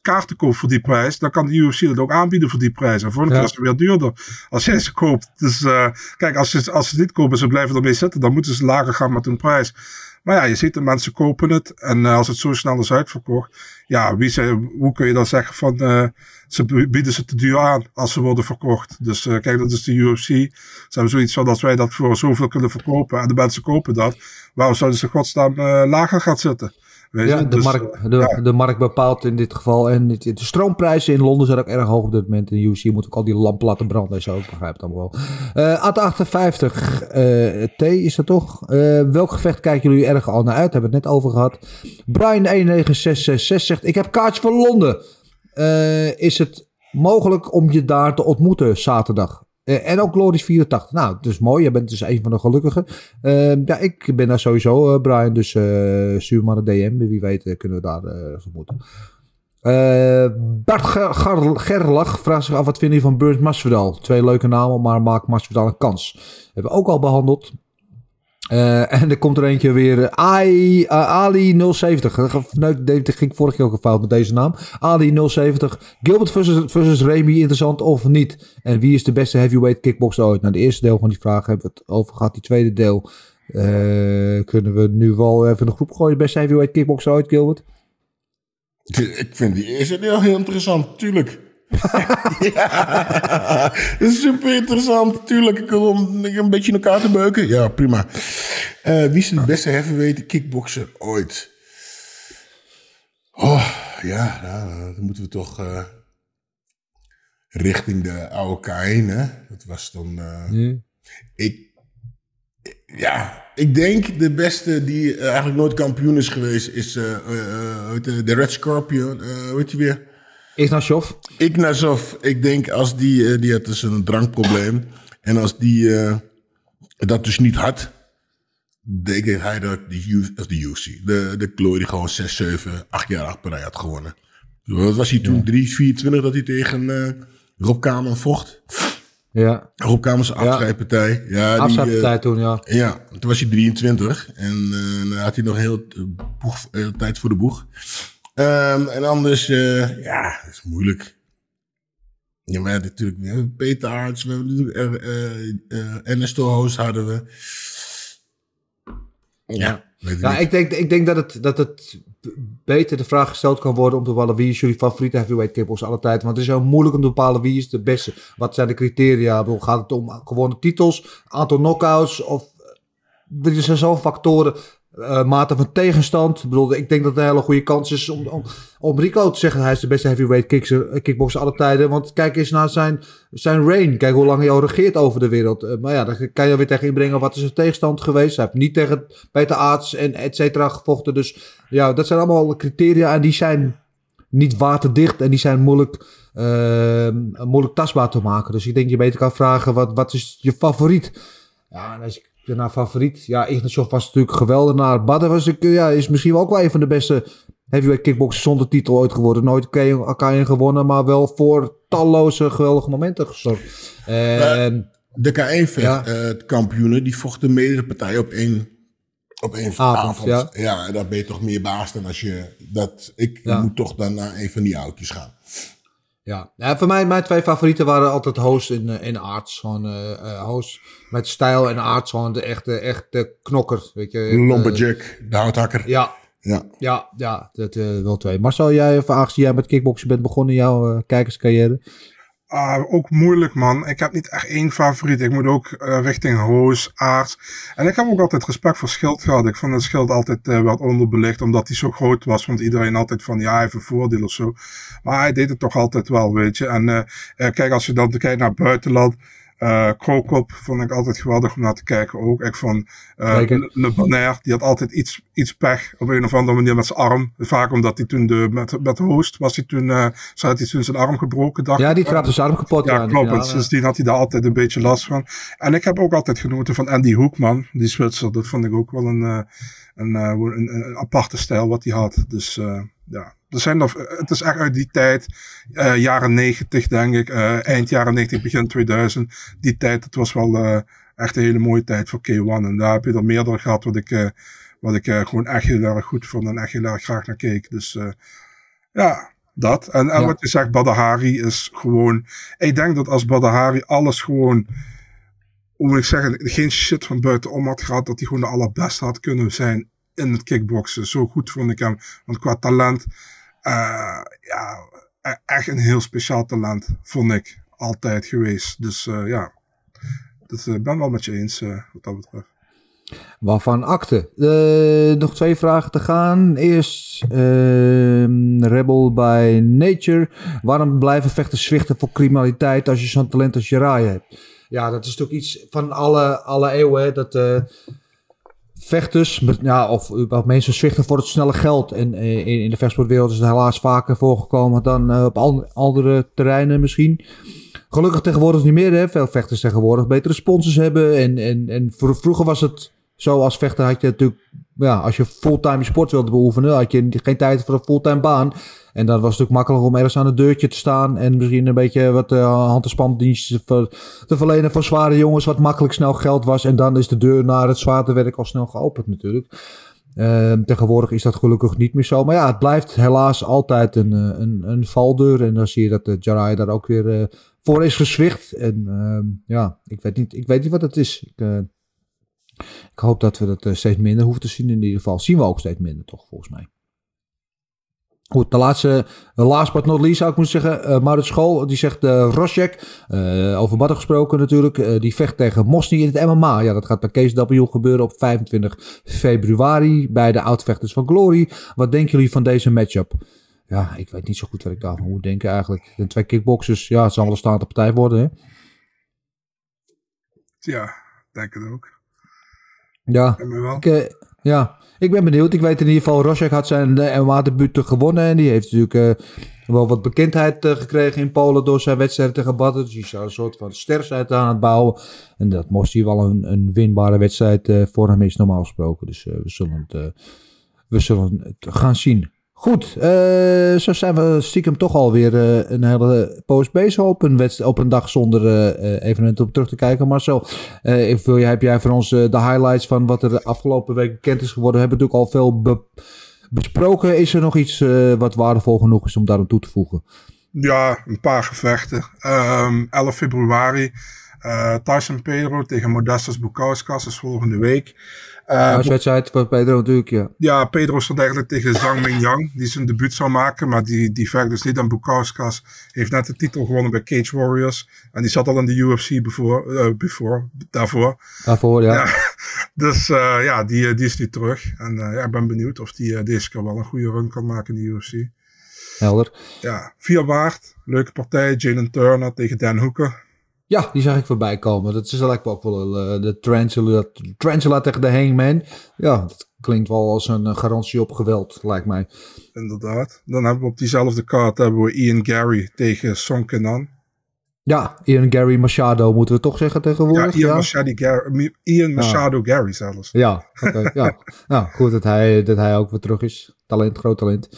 kaarten koopt voor die prijs, dan kan de UFC het ook aanbieden voor die prijs. En volgende Ja. keer is het weer duurder als jij ze koopt. Dus eh, kijk, als ze, als ze het niet kopen, ze blijven ermee zitten, dan moeten ze lager gaan met hun prijs. Maar ja, je ziet de mensen kopen het. En eh, als het zo snel is uitverkocht, ja, wie zei, hoe kun je dan zeggen van, eh, ze bieden ze te duur aan als ze worden verkocht. Dus eh, kijk, dat is de UFC. Ze hebben zoiets van, als wij dat voor zoveel kunnen verkopen en de mensen kopen dat, waarom zouden ze godsnaam lager gaan zitten? Weet Ja, de, Dus, markt, eh, de, ja. de markt bepaalt in dit geval. En de stroomprijzen in Londen zijn ook erg hoog op dit moment. In de UFC moet ook al die lampen laten branden en zo. Ik begrijp het allemaal wel. Eh AT58 eh, T is dat toch? Welk gevecht kijken jullie erg al naar uit? Hebben we het net over gehad. Brian19666 zegt: Ik heb kaartjes voor Londen. Is het mogelijk om je daar te ontmoeten zaterdag? Eh, en ook Loris 84. Nou, dus mooi. Je bent dus een van de gelukkigen. Eh, ja, ik ben daar sowieso, eh, Brian. Dus eh, stuur maar een DM. Wie weet kunnen we daar ontmoeten. Eh, Bart Gerlach vraagt zich af wat vinden jullie van Burns Masvidal. Twee leuke namen, maar maakt Masvidal een kans. Hebben we ook al behandeld. Eh, en er komt er eentje weer. eh, eh, Ali 070. Dat ge- nou, dit ging vorige keer ook een fout met deze naam. Ali 070. Gilbert versus, versus Remy interessant of niet? En wie is de beste heavyweight kickboxer ooit? Nou, de eerste deel van die vraag hebben we het over gehad. Die tweede deel kunnen we nu wel even de groep gooien. Beste heavyweight kickboxer ooit, Gilbert? Ik vind die eerste deel heel interessant, tuurlijk. ja, super interessant, tuurlijk. Ik om een beetje in elkaar te beuken. Ja, prima. Eh, wie is de beste heavyweight kickboxer ooit? Oh, ja, nou, dan moeten we toch eh, richting de oude hè? Dat was dan... eh, ik, ja, ik denk de beste die eigenlijk nooit kampioen is geweest is de Red Scorpion. heet je weer? Ignashov. Ignazov. Ik denk als die, eh, die had dus een drankprobleem. En als die eh, dat dus niet had, denk ik hij dat de, of de UFC, de, de Glory gewoon 6, 7, 8 jaar achter had gewonnen. Wat was hij toen? 3, 24 dat hij tegen eh Rob Kamer vocht. Ja. Rob Kamers afscheidpartij. Ja, die, Afscheidpartij eh, toen, ja. Ja, toen was hij 23 en dan had hij nog heel boeg, eh, tijd voor de boeg. Ehm, en anders, eh, ja, dat is moeilijk. Ja, maar natuurlijk, we hebben Peter we hebben natuurlijk eh, eh, Ernesto Hoos hadden we. Ja, weet ik Ja, niet. ik denk, ik denk dat, het, dat het beter de vraag gesteld kan worden om te bepalen wie is jullie favoriete heavyweight kickboxer alle tijd. Want het is heel moeilijk om te bepalen wie is de beste. Wat zijn de criteria? Bedoel, Gaat het om gewonnen titels, aantal knockouts of... Er zijn zoveel factoren. Eh, mate van tegenstand. Ik bedoel, ik denk dat het een hele goede kans is om, om, Rico te zeggen hij is de beste heavyweight kickser, eh, kickboxer alle tijden. Want kijk eens naar zijn, zijn reign. Kijk hoe lang hij al regeert over de wereld. Eh, maar ja, dan kan je weer tegen inbrengen wat is zijn tegenstand geweest. Hij heeft niet tegen Peter Aarts en et cetera gevochten. Dus ja, dat zijn allemaal criteria en die zijn niet waterdicht en die zijn moeilijk, eh, moeilijk tastbaar te maken. Dus ik denk je beter kan vragen, wat, wat is je favoriet? Ja, en als ik naar favoriet... Ja, Ignatjov was natuurlijk geweldig. Naar Badr was ik, ja, is misschien wel ook wel een van de beste heavyweight kickboxers zonder titel ooit geworden. Nooit elkaar gewonnen, maar wel voor talloze geweldige momenten gezorgd. En, De K1 Ja. eh kampioenen, die vochten meerdere partijen op één, op één Avond, avond. ja. Ja. en dan ben je toch meer baas dan als je dat. Ik Ja. moet toch dan naar een van die oudjes gaan. Ja, ja voor mij, mijn twee favorieten waren altijd Hoos en, eh, en Arts. Gewoon eh eh, Hoos met stijl en Arts gewoon de echte, echte knokker. Weet je. Eh, Lumberjack, de houthakker. ja, Ja. ja, ja, dat eh, wel twee. Marcel, jij, of aangezien jij met kickboksen bent begonnen in jouw eh, kijkerscarrière. Ah, ook moeilijk, man. Ik heb niet echt één favoriet. Ik moet ook eh, richting Hoos, Aarts. En ik heb ook altijd respect voor Schild gehad. Ik vond het Schild altijd eh, wat onderbelicht, omdat hij zo groot was. Vond iedereen altijd van, ja, een voordeel of zo. Maar hij deed het toch altijd wel, weet je. En eh, kijk, als je dan kijkt naar buitenland. Eh Krokop vond ik altijd geweldig om naar te kijken ook. Ik vond Zeker. Le, Le die had altijd iets, iets pech op een of andere manier met zijn arm. Vaak omdat hij toen de, met, met de host was hij toen, zo had hij toen zijn arm gebroken. Dacht Ja, die trapte zijn arm kapot. Ja, klopt. En sindsdien had hij daar altijd een beetje last van. En ik heb ook altijd genoten van Andy Hoekman, die Zwitser. Dat vond ik ook wel een, een, een, een aparte stijl wat hij had. Dus ja, er zijn nog, het is echt uit die tijd, eh, jaren 90 denk ik, eh, eind jaren 90, begin 2000. Die tijd, het was wel eh, echt een hele mooie tijd voor K1. En daar heb je er meerdere gehad wat ik, eh, wat ik eh, gewoon echt heel erg goed vond en echt heel erg graag naar keek. Dus eh, ja, dat. En, en Ja. wat je zegt, Badahari is gewoon. Ik denk dat als Badahari alles gewoon. Hoe moet ik zeggen, geen shit van buitenom had gehad, dat hij gewoon de allerbeste had kunnen zijn in het kickboksen. Zo goed vond ik hem. Want qua talent, eh, ja, e- echt een heel speciaal talent, vond ik altijd geweest. Dus eh, ja, dat, ik ben wel met je eens wat dat betreft. Waarvan akte. Nog twee vragen te gaan. Eerst ehm, Rebel by Nature. Waarom blijven vechters zwichten voor criminaliteit als je zo'n talent als Jiraiya hebt? Ja, dat is toch iets van alle, alle eeuwen. Dat vechters, ja, of mensen zwichten voor het snelle geld. En eh, in, in de vechtsportwereld is het helaas vaker voorgekomen dan eh, op andere terreinen misschien. Gelukkig tegenwoordig niet meer. Hè. Veel vechters tegenwoordig betere sponsors hebben. En, en, en vro- vroeger was het zo als vechter had je natuurlijk... Ja, als je fulltime sport wilde beoefenen... had je geen tijd voor een fulltime baan. En dan was het natuurlijk makkelijk om ergens aan het deurtje te staan... en misschien een beetje wat uh, hand- en te verlenen voor zware jongens... wat makkelijk snel geld was. En dan is de deur naar het zwaartewerk al snel geopend natuurlijk. Uh, tegenwoordig is dat gelukkig niet meer zo. Maar ja, het blijft helaas altijd een, uh, een, een valdeur. En dan zie je dat de Jarai daar ook weer voor is gezwicht. En uh, ja, ik weet, niet, ik weet niet wat het is. Ik, ik hoop dat we dat steeds minder hoeven te zien in ieder geval. Zien we ook steeds minder toch, volgens mij. Goed, de laatste, last but not least zou ik moeten zeggen. Uh, Maurits School, die zegt uh, Rosjek, uh, over Madden gesproken natuurlijk, uh, die vecht tegen Mosny in het MMA. Ja, dat gaat bij Case W gebeuren op 25 februari bij de oudvechters van Glory. Wat denken jullie van deze matchup? Ja, ik weet niet zo goed wat ik daarvan moet denken eigenlijk. De twee kickboxers, ja, het zal wel een staande partij worden, hè? Ja, denk het ook. Ja, ik, ja, ik ben benieuwd. Ik weet in ieder geval, Rosjak had zijn MMA-debuut gewonnen. En die heeft natuurlijk uh, wel wat bekendheid uh, gekregen in Polen door zijn wedstrijd tegen Badden. Dus die zou een soort van ster zijn aan het bouwen. En dat moest hij wel een, een winbare wedstrijd uh, voor hem is normaal gesproken. Dus we, zullen het, we zullen het gaan zien. Goed, uh, zo zijn we stiekem toch alweer uh, een hele post bezig op een, op een dag zonder uh, evenementen op terug te kijken. Marcel, wil jij, heb jij voor ons de highlights van wat er de afgelopen week bekend is geworden? We hebben natuurlijk al veel be besproken. Is er nog iets wat waardevol genoeg is om daar aan toe te voegen? Ja, een paar gevechten. Um, 11 februari, Tyson Pedro tegen Modestas Bukauskas is volgende week. Uh, Als wedstrijd voor Pedro natuurlijk, ja. Ja, Pedro stond eigenlijk tegen Zhang Mingyang, die zijn debuut zou maken, maar die, die vecht dus niet aan Bukauskas. Heeft net de titel gewonnen bij Cage Warriors. En die zat al in de UFC before, uh, before, daarvoor. Daarvoor, ja. ja dus uh, ja, die, die is nu terug. En ja, ik ben benieuwd of die deze keer wel een goede run kan maken in de UFC. Helder. Ja, 4 maart, leuke partij. Jalen Turner tegen Dan Hooker. Ja, die zag ik voorbij komen. Dat is lijkt me ook wel uh, de Tarantula, Tarantula tegen de Hangman. Ja, dat klinkt wel als een garantie op geweld, lijkt mij. Inderdaad. Dan hebben we op diezelfde kaart hebben we Ian Gary tegen Song Kenan. Ja, Ian Gary Machado moeten we toch zeggen tegenwoordig. Ja, Ian, ja? Machado, Gary, Ian Machado ja. Gary zelfs. Ja, okay, ja. nou goed dat hij, dat hij ook weer terug is. Talent, groot talent.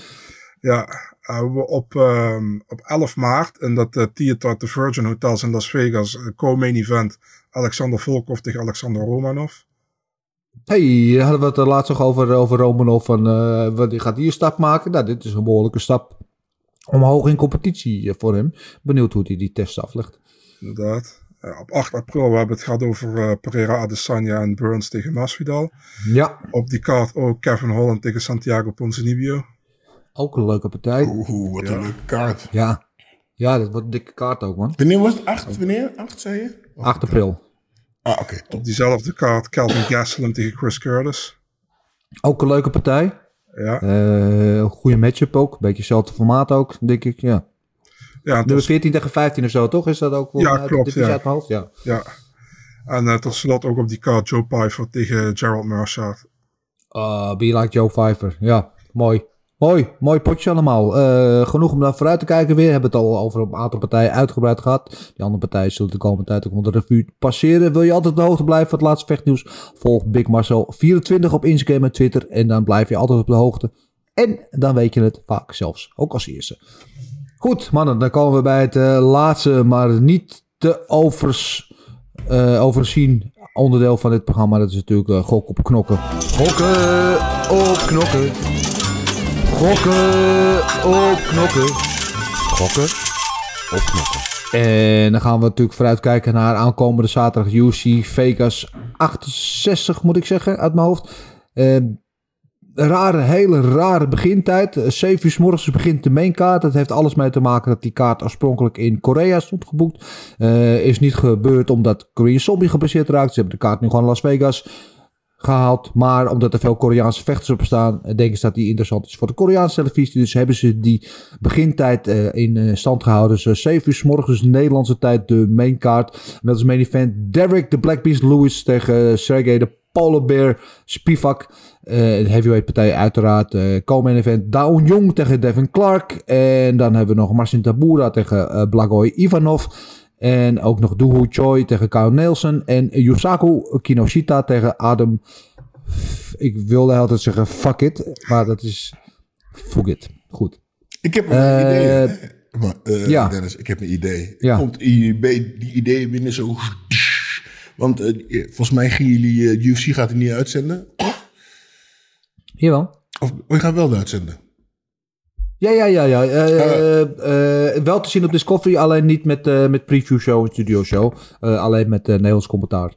Ja, uh, op, um, op 11 maart in dat uh, theater The Virgin Hotels in Las Vegas, uh, co-main event, Alexander Volkov tegen Alexander Romanov. hey, hadden we het er laatst nog over, over Romanov, van, uh, die gaat hier een stap maken. Nou, dit is een behoorlijke stap omhoog in competitie voor hem. Benieuwd hoe hij die test aflegt. Inderdaad. Op 8 april, we hebben het gehad over uh, Pereira Adesanya en Burns tegen Masvidal. Ja. Op die kaart ook Kevin Holland tegen Santiago Ponzinibbio. Ook een leuke partij. Oeh, wat ja. een leuke kaart. Ja. Ja, dat wordt een dikke kaart ook, man. Wanneer was het? 8? Wanneer? 8, zei je? 8 april. Ah, oké. Okay, Op diezelfde kaart Calvin Gastelum tegen Chris Curtis. Ook een leuke partij. Ja. Uh, goede matchup ook. Beetje hetzelfde formaat ook, denk ik, ja. Ja, Nummer tot, 14 tegen 15 of zo, toch? Is dat ook wel Ja, uit de klopt, divisie ja. uit mijn hoofd? Ja. ja. En eh, tot slot ook op die kaart Joe Pfeiffer tegen Gerald Mercer. Uh, be like Joe Pfeiffer. Ja, mooi. Mooi, mooi potje allemaal. Eh, genoeg om daar vooruit te kijken weer. We hebben het al over een aantal partijen uitgebreid gehad. Die andere partijen zullen de komende tijd ook onder de revue passeren. Wil je altijd op de hoogte blijven van het laatste vechtnieuws? Volg Big Marcel 24 op Instagram en Twitter. En dan blijf je altijd op de hoogte. En dan weet je het vaak zelfs ook als eerste. Goed, mannen, dan komen we bij het eh, laatste, maar niet te overs, eh, overzien onderdeel van dit programma. Dat is natuurlijk gok op knokken. Gokken op knokken. Gokken op knokken. Gokken op knokken. En dan gaan we natuurlijk vooruitkijken naar aankomende zaterdag UC Vegas 68, moet ik zeggen, uit mijn hoofd. Eh, rare, hele rare begintijd. Eh, 7 uur s morgens begint de mainkaart. Dat heeft alles mee te maken dat die kaart oorspronkelijk in Korea stond geboekt. Eh, is niet gebeurd omdat Korean Zombie gebaseerd raakt. Ze hebben de kaart nu gewoon Las Vegas gehaald. Maar omdat er veel Koreaanse vechters op staan, eh, denken ze dat die interessant is voor de Koreaanse televisie. Dus hebben ze die begintijd eh, in eh, stand gehouden. Dus 7 uur s morgens Nederlandse tijd de mainkaart. Met als main event Derek de Black Beast Lewis tegen Sergey de Polar Bear Spivak. De heavyweight partij uiteraard. eh co-main event Daun Jong tegen Devin Clark. En dan hebben we nog Marcin Tabura tegen eh Blagoy Ivanov. En ook nog Dooho Choi tegen Kyle Nelson. En Yusaku Kinoshita tegen Adam... Ik wilde altijd zeggen fuck it. Maar dat is fuck it. Goed. Ik heb een Eh, idee. Maar, eh, ja. Dennis, ik heb een idee. Ja. Komt die, die ideeën binnen zo... Want eh, volgens mij gaan jullie... UFC gaat het niet uitzenden. Jawel. Of oh, je gaat wel de uitzenden. Ja, ja, ja. ja. Eh, eh, wel te zien op Discovery, alleen niet met, eh, met preview show en studio show. Eh, alleen met eh, Nederlands commentaar.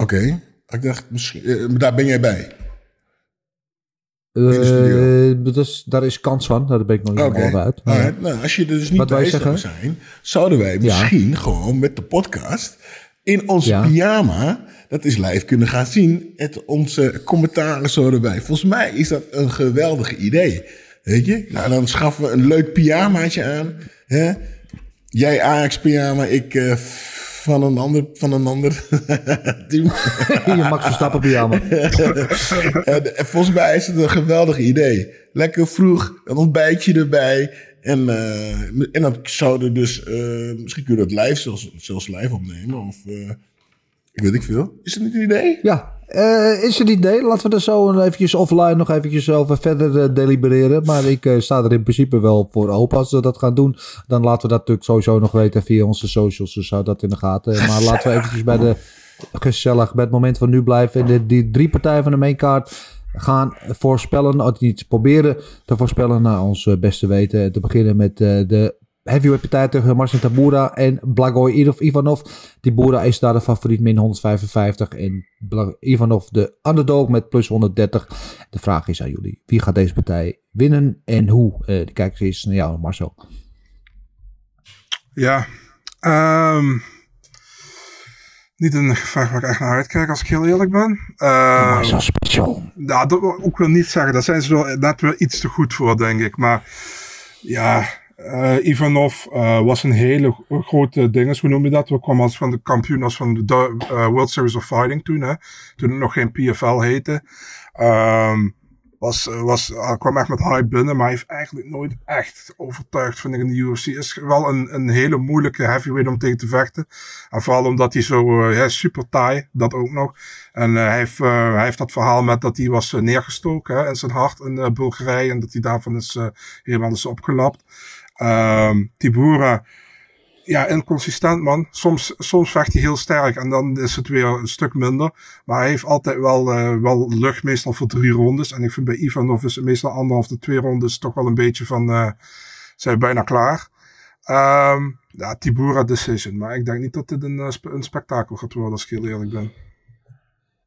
Oké. Ik dacht, misschien... eh, daar ben jij bij. Eh, dat is, daar is kans van, daar ben ik nog niet Oké. helemaal uit. Maar-. Nou, als je er dus niet bij zou zijn... zouden wij misschien gewoon met de podcast... in ons Ja. pyjama... dat is live kunnen gaan zien... het onze commentaren zo erbij. Volgens mij is dat een geweldig idee. Weet je? Nou, dan schaffen we een leuk pyjamaatje aan. Hè? Jij Ajax pyjama, ik... eh, van een ander, van een ander team. Je Max Verstappen pyjama. en, en volgens mij is het een geweldig idee. Lekker vroeg, een ontbijtje erbij. En, eh, en dan zouden dus... eh, misschien kunnen we het live zelfs, zelfs live opnemen. Of eh, ik weet ik veel. Is het niet een idee? Ja, eh, is het idee? Laten we er zo eventjes offline nog eventjes over verder eh, delibereren. Maar ik eh, sta er in principe wel voor open als we dat gaan doen. Dan laten we dat natuurlijk sowieso nog weten via onze socials. Dus hou dat in de gaten. Maar laten we eventjes bij de gezellig, bij het moment van nu blijven. En de, die drie partijen van de mainkaart gaan voorspellen. Of niet proberen te voorspellen naar ons beste weten. Te beginnen met de heavyweight partij tegen Marcin Tabura en Blagoy Ivanov. Tibura is daar de favoriet min 155 en Ivanov de underdog met plus 130. De vraag is aan jullie, wie gaat deze partij winnen en hoe? Eh de kijkers is naar jou Marcel. Ja, ehm, niet een gevecht waar ik echt naar uitkijk als ik heel eerlijk ben. Ehm, Marcel special. Nou, dat wil ik ook wel niet zeggen. Daar zijn ze wel net weer iets te goed voor, denk ik. Maar ja, eh, Ivanov eh, was een hele gro- grote ding. Hoe noem je dat? We kwamen als van de kampioen als van de eh, World Series of Fighting toen. Hè? Toen het nog geen PFL heette. Ehm, was, was, kwam echt met hype binnen, maar hij heeft eigenlijk nooit echt overtuigd, vind ik, in de UFC. Is wel een, een hele moeilijke heavyweight om tegen te vechten. En vooral omdat hij zo, uh, is super taai, dat ook nog. En uh, hij, heeft, uh, hij heeft dat verhaal met dat hij was neergestoken hè, in zijn hart in uh, Bulgarije. En dat hij daarvan is helemaal is opgelapt. Um, Tibura, ja, inconsistent man. Soms, soms vecht hij heel sterk en dan is het weer een stuk minder. Maar hij heeft altijd wel, uh, wel lucht, meestal voor drie rondes. En ik vind bij Ivanov is het meestal anderhalf de twee rondes toch wel een beetje van, uh, zijn bijna klaar. Um, ja, Tibura decision. Maar ik denk niet dat dit een, uh, een spektakel gaat worden, als ik heel eerlijk ben.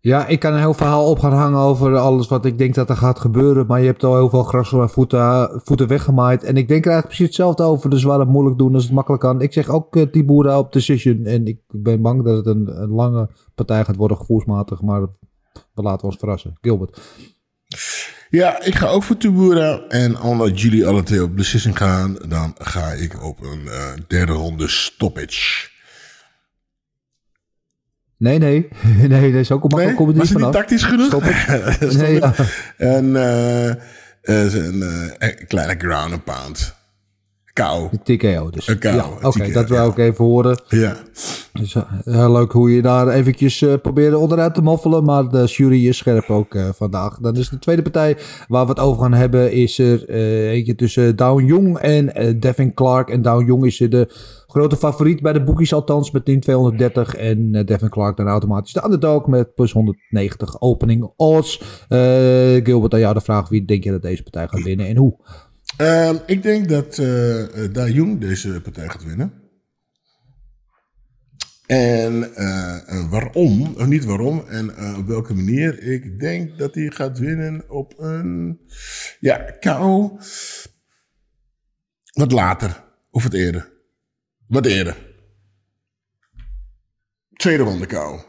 Ja, ik kan een heel verhaal op gaan hangen over alles wat ik denk dat er gaat gebeuren. Maar je hebt al heel veel gras van mijn voeten, voeten weggemaaid. En ik denk er eigenlijk precies hetzelfde over. Dus waar het moeilijk doen als het makkelijk kan. Ik zeg ook uh, Tibura op decision. En ik ben bang dat het een, een lange partij gaat worden, gevoelsmatig. Maar we laten ons verrassen. Gilbert. Ja, ik ga ook voor Tubura. En omdat jullie alle twee op beslissing gaan, dan ga ik op een eh, derde ronde stoppage. Nee, nee. Nee, dat is ook een Nee? kom je niet het niet vanaf. tactisch genoeg? Stop het. Stop Nee, het. ja. En eh, een eh, kleine ground and pound. Kou. TKO dus. Een KO, ja, Oké, dat wil ja. ik even horen. Ja. Dus, eh, heel leuk hoe je daar eventjes eh, probeerde onderuit te moffelen. Maar de jury is scherp ook eh, vandaag. Dan is de tweede partij waar we het over gaan hebben. Is er eentje tussen Down Jong en Devin Clark. En Down Jong is de grote favoriet bij de boekies althans met 10 230. En Devin Clark dan automatisch de underdog met plus 190 opening odds. Gilbert, aan jou de vraag. Wie denk je dat deze partij gaat winnen en hoe? Ehm, ik denk dat eh, Da Jong deze partij gaat winnen. En eh, waarom, of niet waarom, en op welke manier. Ik denk dat hij gaat winnen op een, ja, KO. Wat later, of wat eerder. Wat eerder. Tweede ronde KO.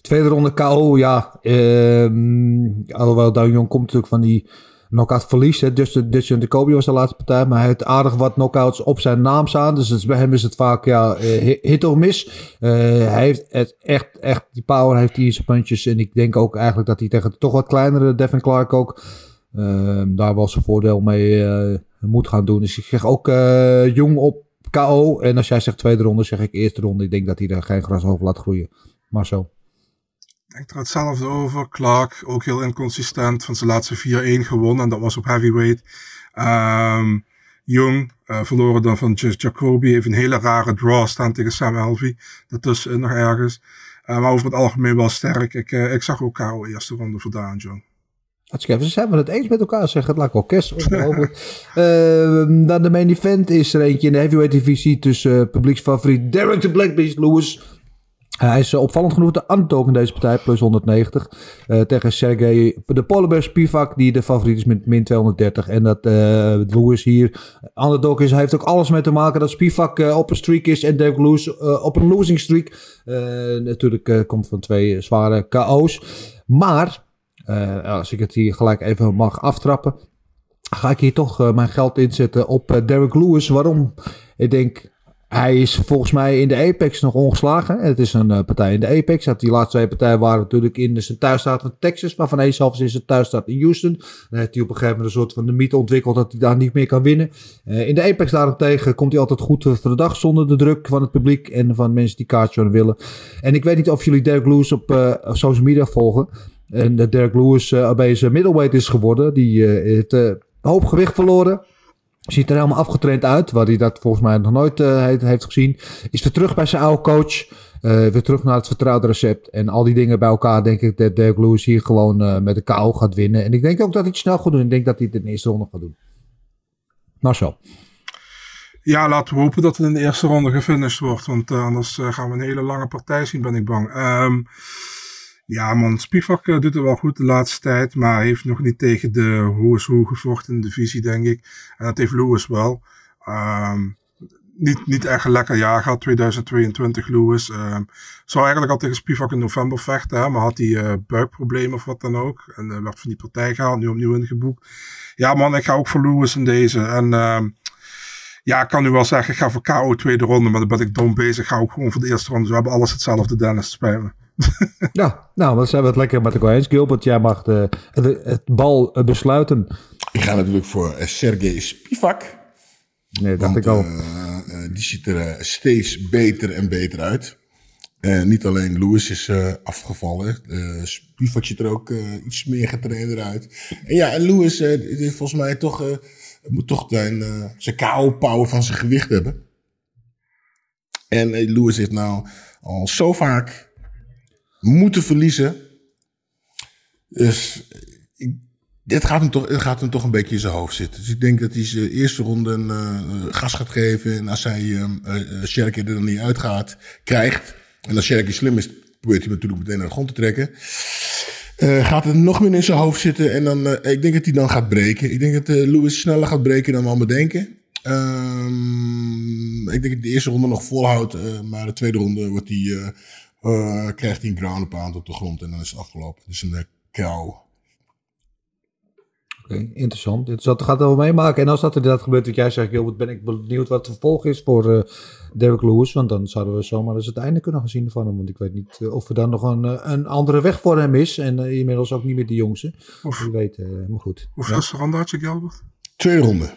Tweede ronde KO, ja. ehm, alhoewel Down Jong komt natuurlijk van die knockout verlies. Hè. Dus de de Kobe was de laatste partij. Maar hij heeft aardig wat knockouts op zijn naam staan. Dus bij hem is het vaak ja, eh, hit- of miss. Eh, hij heeft het echt, echt, die power heeft hij in zijn puntjes. En ik denk ook eigenlijk dat hij tegen de toch wat kleinere Devin Clark ook... ehm, daar wel zijn voordeel mee eh, moet gaan doen. Dus ik zeg ook Jong op KO. En als jij zegt tweede ronde, zeg ik eerste ronde. Ik denk dat hij er geen gras over laat groeien. Maar zo. Ik denk er hetzelfde over. Clark, ook heel inconsistent. Van zijn laatste 4-1 gewonnen. En dat was op heavyweight. Ehm Jong, eh, verloren dan van Jacoby. Heeft een hele rare draw staan tegen Sam Alvey. Daartussen nog ergens. Eh, maar over het algemeen wel sterk. Ik, eh, ik zag ook KO eerste ronde voor Daan Jong. Hartstikke. Zijn we het eens met elkaar? Zeg het lijkt wel kerst. Ongelooflijk. Ehm, dan de main event is er eentje in de heavyweight divisie tussen publieksfavoriet Derek the Black Beast Lewis. Hij is eh, opvallend genoeg de underdog in deze partij, plus 190. eh, tegen Sergej de Polarbear Spivak, die de favoriet is met min 230. En dat eh Lewis hier underdog is. Hij heeft ook alles mee te maken dat Spivak eh, op een streak is en Derek Lewis eh, op een losing streak. Eh, natuurlijk eh, komt van twee zware KO's. Maar eh, als ik het hier gelijk even mag aftrappen, ga ik hier toch eh, mijn geld inzetten op eh, Derek Lewis. Waarom? Ik denk, hij is volgens mij in de Apex nog ongeslagen. Het is een eh, partij in de Apex. Die laatste twee partijen waren natuurlijk in zijn thuisstaat van Texas, waarvan één zelfs in zijn thuisstaat in Houston. Dan heeft hij op een gegeven moment een soort van de mythe ontwikkeld dat hij daar niet meer kan winnen. Eh, in de Apex daarentegen komt hij altijd goed voor de dag zonder de druk van het publiek en van mensen die kaartjes willen. En ik weet niet of jullie Derek Lewis op eh, social media volgen. En Derek Lewis opeens middleweight is geworden. Die heeft hoop gewicht verloren. Ziet er helemaal afgetraind uit. Waar hij dat volgens mij nog nooit uh, heeft, gezien. Is weer terug bij zijn oude coach. Uh, weer terug naar het vertrouwde recept. En al die dingen bij elkaar denk ik dat Derek Lewis hier gewoon uh, met de KO gaat winnen. En ik denk ook dat hij het snel gaat doen. Ik denk dat hij het in de eerste ronde gaat doen. Marcel. Ja, laten we hopen dat het in de eerste ronde gefinished wordt. Want anders gaan we een hele lange partij zien, ben ik bang. Um, ja, man, Spivak uh, doet het wel goed de laatste tijd. Maar heeft nog niet tegen de hoe is hoe gevochten in de divisie, denk ik. En dat heeft Lewis wel. Um, niet, niet echt een lekker jaar gehad, 2022 Lewis. Um, zou eigenlijk al tegen Spivak in november vechten, hè, maar had hij uh, buikproblemen of wat dan ook. En uh, werd van die partij gehaald, nu opnieuw ingeboekt. Ja man, ik ga ook voor Lewis in deze. En um, ja, ik kan nu wel zeggen, ik ga voor KO tweede ronde, maar dan ben ik dom bezig. Ik ga ook gewoon voor de eerste ronde. We hebben alles hetzelfde, Dennis, spijt me. ja, nou, dan zijn we het lekker met elkaar eens. Gilbert, jij mag de, de, het bal uh, besluiten. Ik ga natuurlijk voor uh, Sergej Spivak. Nee, dacht ik al. Uh, die ziet er steeds beter en beter uit. En niet alleen Lewis is afgevallen. Spivak ziet er ook iets meer getrainder uit. En ja, en Lewis heeft volgens mij toch, moet toch zijn, zijn KO-power van zijn gewicht hebben. En Lewis heeft nou al zo vaak moeten verliezen. Dus dit gaat hem, toch, het gaat hem toch een beetje in zijn hoofd zitten. Dus ik denk dat hij zijn eerste ronde een uh, gas gaat geven. En als hij uh, er dan niet uitgaat, krijgt. En als Sherky slim is, probeert hij natuurlijk meteen naar de grond te trekken. Gaat het nog meer in zijn hoofd zitten. En dan, ik denk dat hij dan gaat breken. Ik denk dat Lewis sneller gaat breken dan we allemaal denken. Um, ik denk dat de eerste ronde nog volhoudt. Maar de tweede ronde wordt hij, uh, krijgt hij een ground pound op de grond. En dan is het afgelopen. Dus een uh, kou. Oké, interessant. Interessant. Dat gaat er wel meemaken. En als dat inderdaad gebeurt, wat jij zegt, Gilbert, ben ik benieuwd wat het vervolg is voor eh Derek Lewis. Want dan zouden we zomaar eens het einde kunnen gaan zien van hem. Want ik weet niet eh, of er dan nog een, eh, een andere weg voor hem is. En eh, inmiddels ook niet meer de jongste. Of- Wie weet, eh, maar goed. Hoeveel ronde had je, Gilbert? Tweede ronde.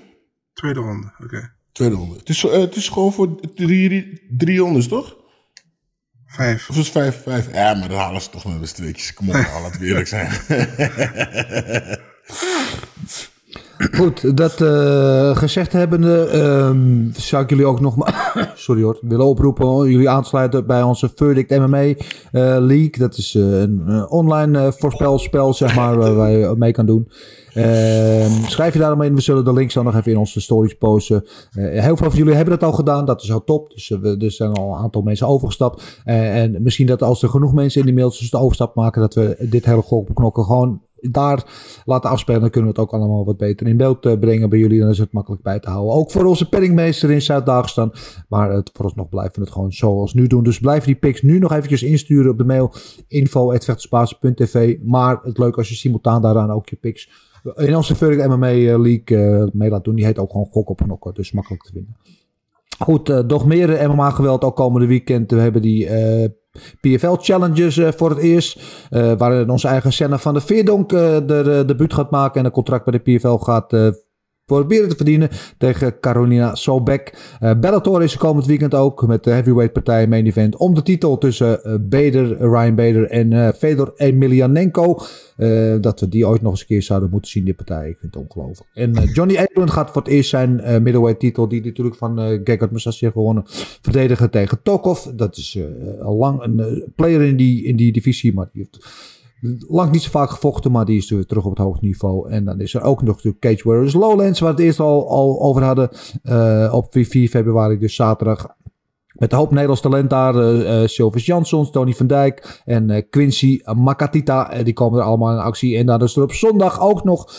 Tweede ronde, oké. Tweede ronde. Het is, eh, het is gewoon voor drie, drie rondes, toch? Vijf. Of is het vijf, vijf? Ja, maar dan halen ze toch met een tweetjes. Kom op, laten we eerlijk zijn. Goed, dat eh, gezegd hebbende, ehm, zou ik jullie ook nog sorry hoor, willen oproepen jullie aansluiten bij onze Verdict MMA eh, League. Dat is eh, een online voorspelspel, zeg maar, waar wij mee kan doen. Ehm, schrijf je daarom in, we zullen de links dan nog even in onze stories posten. Heel veel van jullie hebben dat al gedaan, dat is al top. Dus we, er zijn al een aantal mensen overgestapt. En misschien dat als er genoeg mensen in de mails de overstap maken, dat we dit hele knokken gewoon daar laten afspelen. Dan kunnen we het ook allemaal wat beter in beeld eh, brengen bij jullie. Dan is het makkelijk bij te houden. Ook voor onze penningmeester in Zuid-Dagestan. Maar het, vooralsnog blijven we het gewoon zoals nu doen. Dus blijf die pics nu nog eventjes insturen op de mail info.vechtersbasis.tv. Maar het leuk als je simultaan daaraan ook je pics in onze Verdict MMA League eh, mee laat doen. Die heet ook gewoon Gok op Knokken. Dus makkelijk te vinden. Goed, eh, nog meer MMA-geweld ook komende weekend. We hebben die eh, PFL Challenges eh, voor het eerst. eh, waarin onze eigen Senna van de Veerdonk eh de, debuut gaat maken. En een contract bij de PFL gaat proberen te verdienen tegen Carolina Sobek. Eh Bellator is komend weekend ook met de heavyweight partij main event om de titel tussen eh, Bader, Ryan Bader en eh Fedor Emelianenko. Dat we die ooit nog eens een keer zouden moeten zien, die partij. Ik vind het ongelooflijk. En Johnny Edlund gaat voor het eerst zijn middleweight titel, die natuurlijk van eh Gegard Mousasi gewonnen, verdedigen tegen Tokov. Dat is al lang een player in die, in die divisie, maar die heeft lang niet zo vaak gevochten, maar die is weer terug op het hoogste niveau. En dan is er ook nog de Cage Warriors Lowlands, waar we het eerst al, over hadden. eh, op 4 februari, dus zaterdag. Met een hoop Nederlands talent daar. eh eh, Sylvus Jansons, Tony van Dijk en Quincy Makatita. Die komen er allemaal in actie. En dan is er op zondag ook nog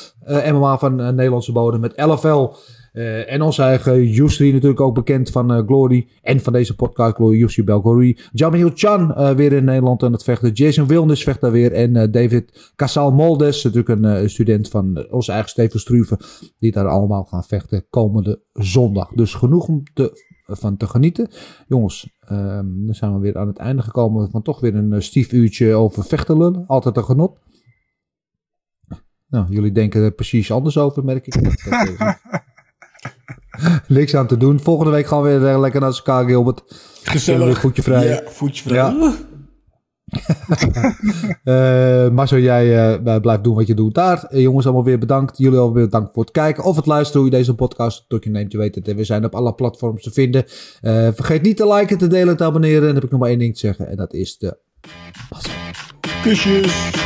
MMA van Nederlandse bodem met LFL. Eh, en onze eigen Yusri natuurlijk ook bekend van eh, Glory. En van deze podcast Glory, Yusri Belgori. Jamil Chan eh, weer in Nederland aan het vechten. Jason Wilnis vecht daar weer. En David Casal Moldes, natuurlijk een student van onze eigen Steven Struve. Die daar allemaal gaan vechten komende zondag. Dus genoeg om te, van te genieten. Jongens, ehm, dan zijn we weer aan het einde gekomen van toch weer een stief uurtje over vechten lullen. Altijd een genot. Nou, jullie denken er precies anders over, merk ik. Eh, Niks aan te doen. Volgende week gaan we weer eh, lekker naar elkaar, Gilbert. Gezellig. Voetje vrij. Ja, voetje vrij. Ja. Eh, maar zo jij eh, blijft doen wat je doet daar. Eh, jongens, allemaal weer bedankt. Jullie allemaal weer bedankt voor het kijken of het luisteren hoe je deze podcast tot je neemt. Je weet het, we zijn op alle platforms te vinden. Eh, vergeet niet te liken, te delen, te abonneren. En dan heb ik nog maar één ding te zeggen. En dat is de... Kusjes.